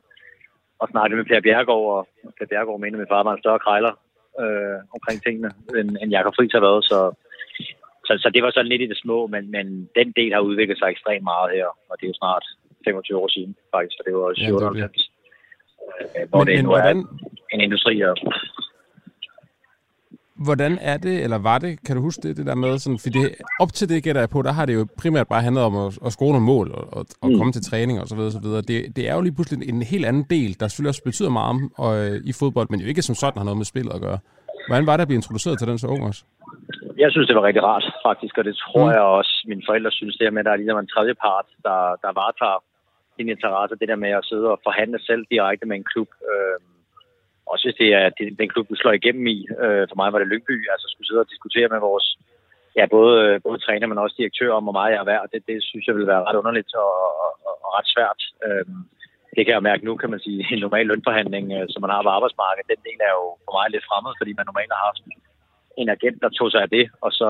og snakkede med Per Bjergård, og Per Bjergård mente, at min far var en større krejler øh, omkring tingene, end, end Jakob Friis har været. Så, så, så det var sådan lidt i det små, men, men den del har udviklet sig ekstremt meget her, og det er jo snart 25 år siden, faktisk, for det var Ja, det 97. Øh, hvor Men, det nu hvordan, er en industri, og hvordan er det, eller var det, kan du huske det, det der med, sådan, fordi det, op til det gætter jeg på, der har det jo primært bare handlet om at, at score nogle mål og, og, og Mm. komme til træning og så videre, så videre. Det, det er jo lige pludselig en helt anden del, der selvfølgelig også betyder meget om, og, øh, i fodbold, men jo ikke som sådan har noget med spillet at gøre. Hvordan var det at blive introduceret til den så ung også? Jeg synes, det var rigtig rart, faktisk, og det tror Mm. jeg også, mine forældre synes, det her med, at der er ligesom en tredje part, der, der varetager din interesse, det der med at sidde og forhandle selv direkte med en klub. Øh, også hvis det er det- den klub, vi slår igennem i. Øh, for mig var det Lyngby, altså skulle sidde og diskutere med vores, ja, både, både træner, men også direktør om, hvor meget jeg er værd. Det, det synes jeg ville være ret underligt og, og, og, og ret svært. Øh, det kan jeg mærke nu, kan man sige, en normal lønforhandling, øh, som man har på arbejdsmarkedet, den del er jo for mig lidt fremmed, fordi man normalt har haft en agent, der tog sig af det, og så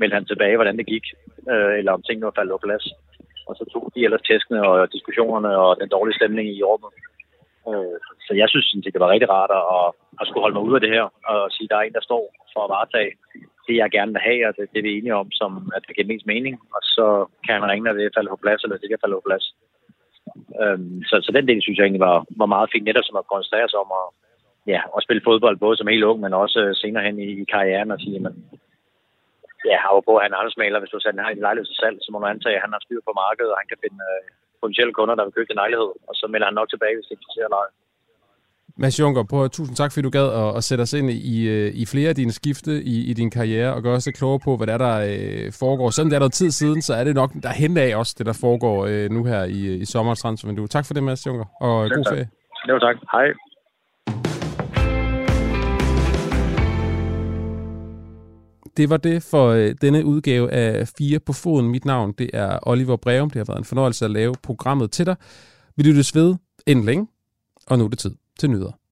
meldte han tilbage, hvordan det gik, øh, eller om tingene var faldet på plads. Og så tog de ellers tæskene og diskussionerne og den dårlige stemning i rummet. Øh, så jeg synes, sådan set, det var rigtig rart at, at skulle holde mig ud af det her, og sige, at der er en, der står for at varetage det, jeg gerne vil have, og det, det er enige om, som at det giver mest mening. Og så kan man ringe, når det falder på plads, eller det kan falde på plads. Øhm, så, så den del synes jeg egentlig var, var meget fint, netop som at koncentrere sig om at, ja, at spille fodbold, både som helt ung, men også øh, senere hen i, i karrieren, og sige, at ja, har på, at han er ejendomsmaler, hvis du sætter han har en lejlighed til salg, så må du antage, at han har styr på markedet, og han kan finde øh, potentielle kunder, der vil købe den lejlighed, og så melder han nok tilbage, hvis det interesserer dig. Mads Junker, prøv at, tusind tak, fordi du gad at, at sætte os ind i, øh, i flere af dine skifte i, i din karriere, og gøre os lidt klogere på, hvad der, er, der øh, foregår. Selvom det er noget tid siden, så er det nok der hen af også, det der foregår øh, nu her i, i sommerens transfervindue. Tak for det, Mads Junker, og Selv god tak. ferie. Jo, tak. Hej. Det var det for øh, denne udgave af Fire på foden. Mit navn det er Oliver Breum. Det har været en fornøjelse at lave programmet til dig. Vi lyttes ved inden længe, og nu er det tid til nyheder.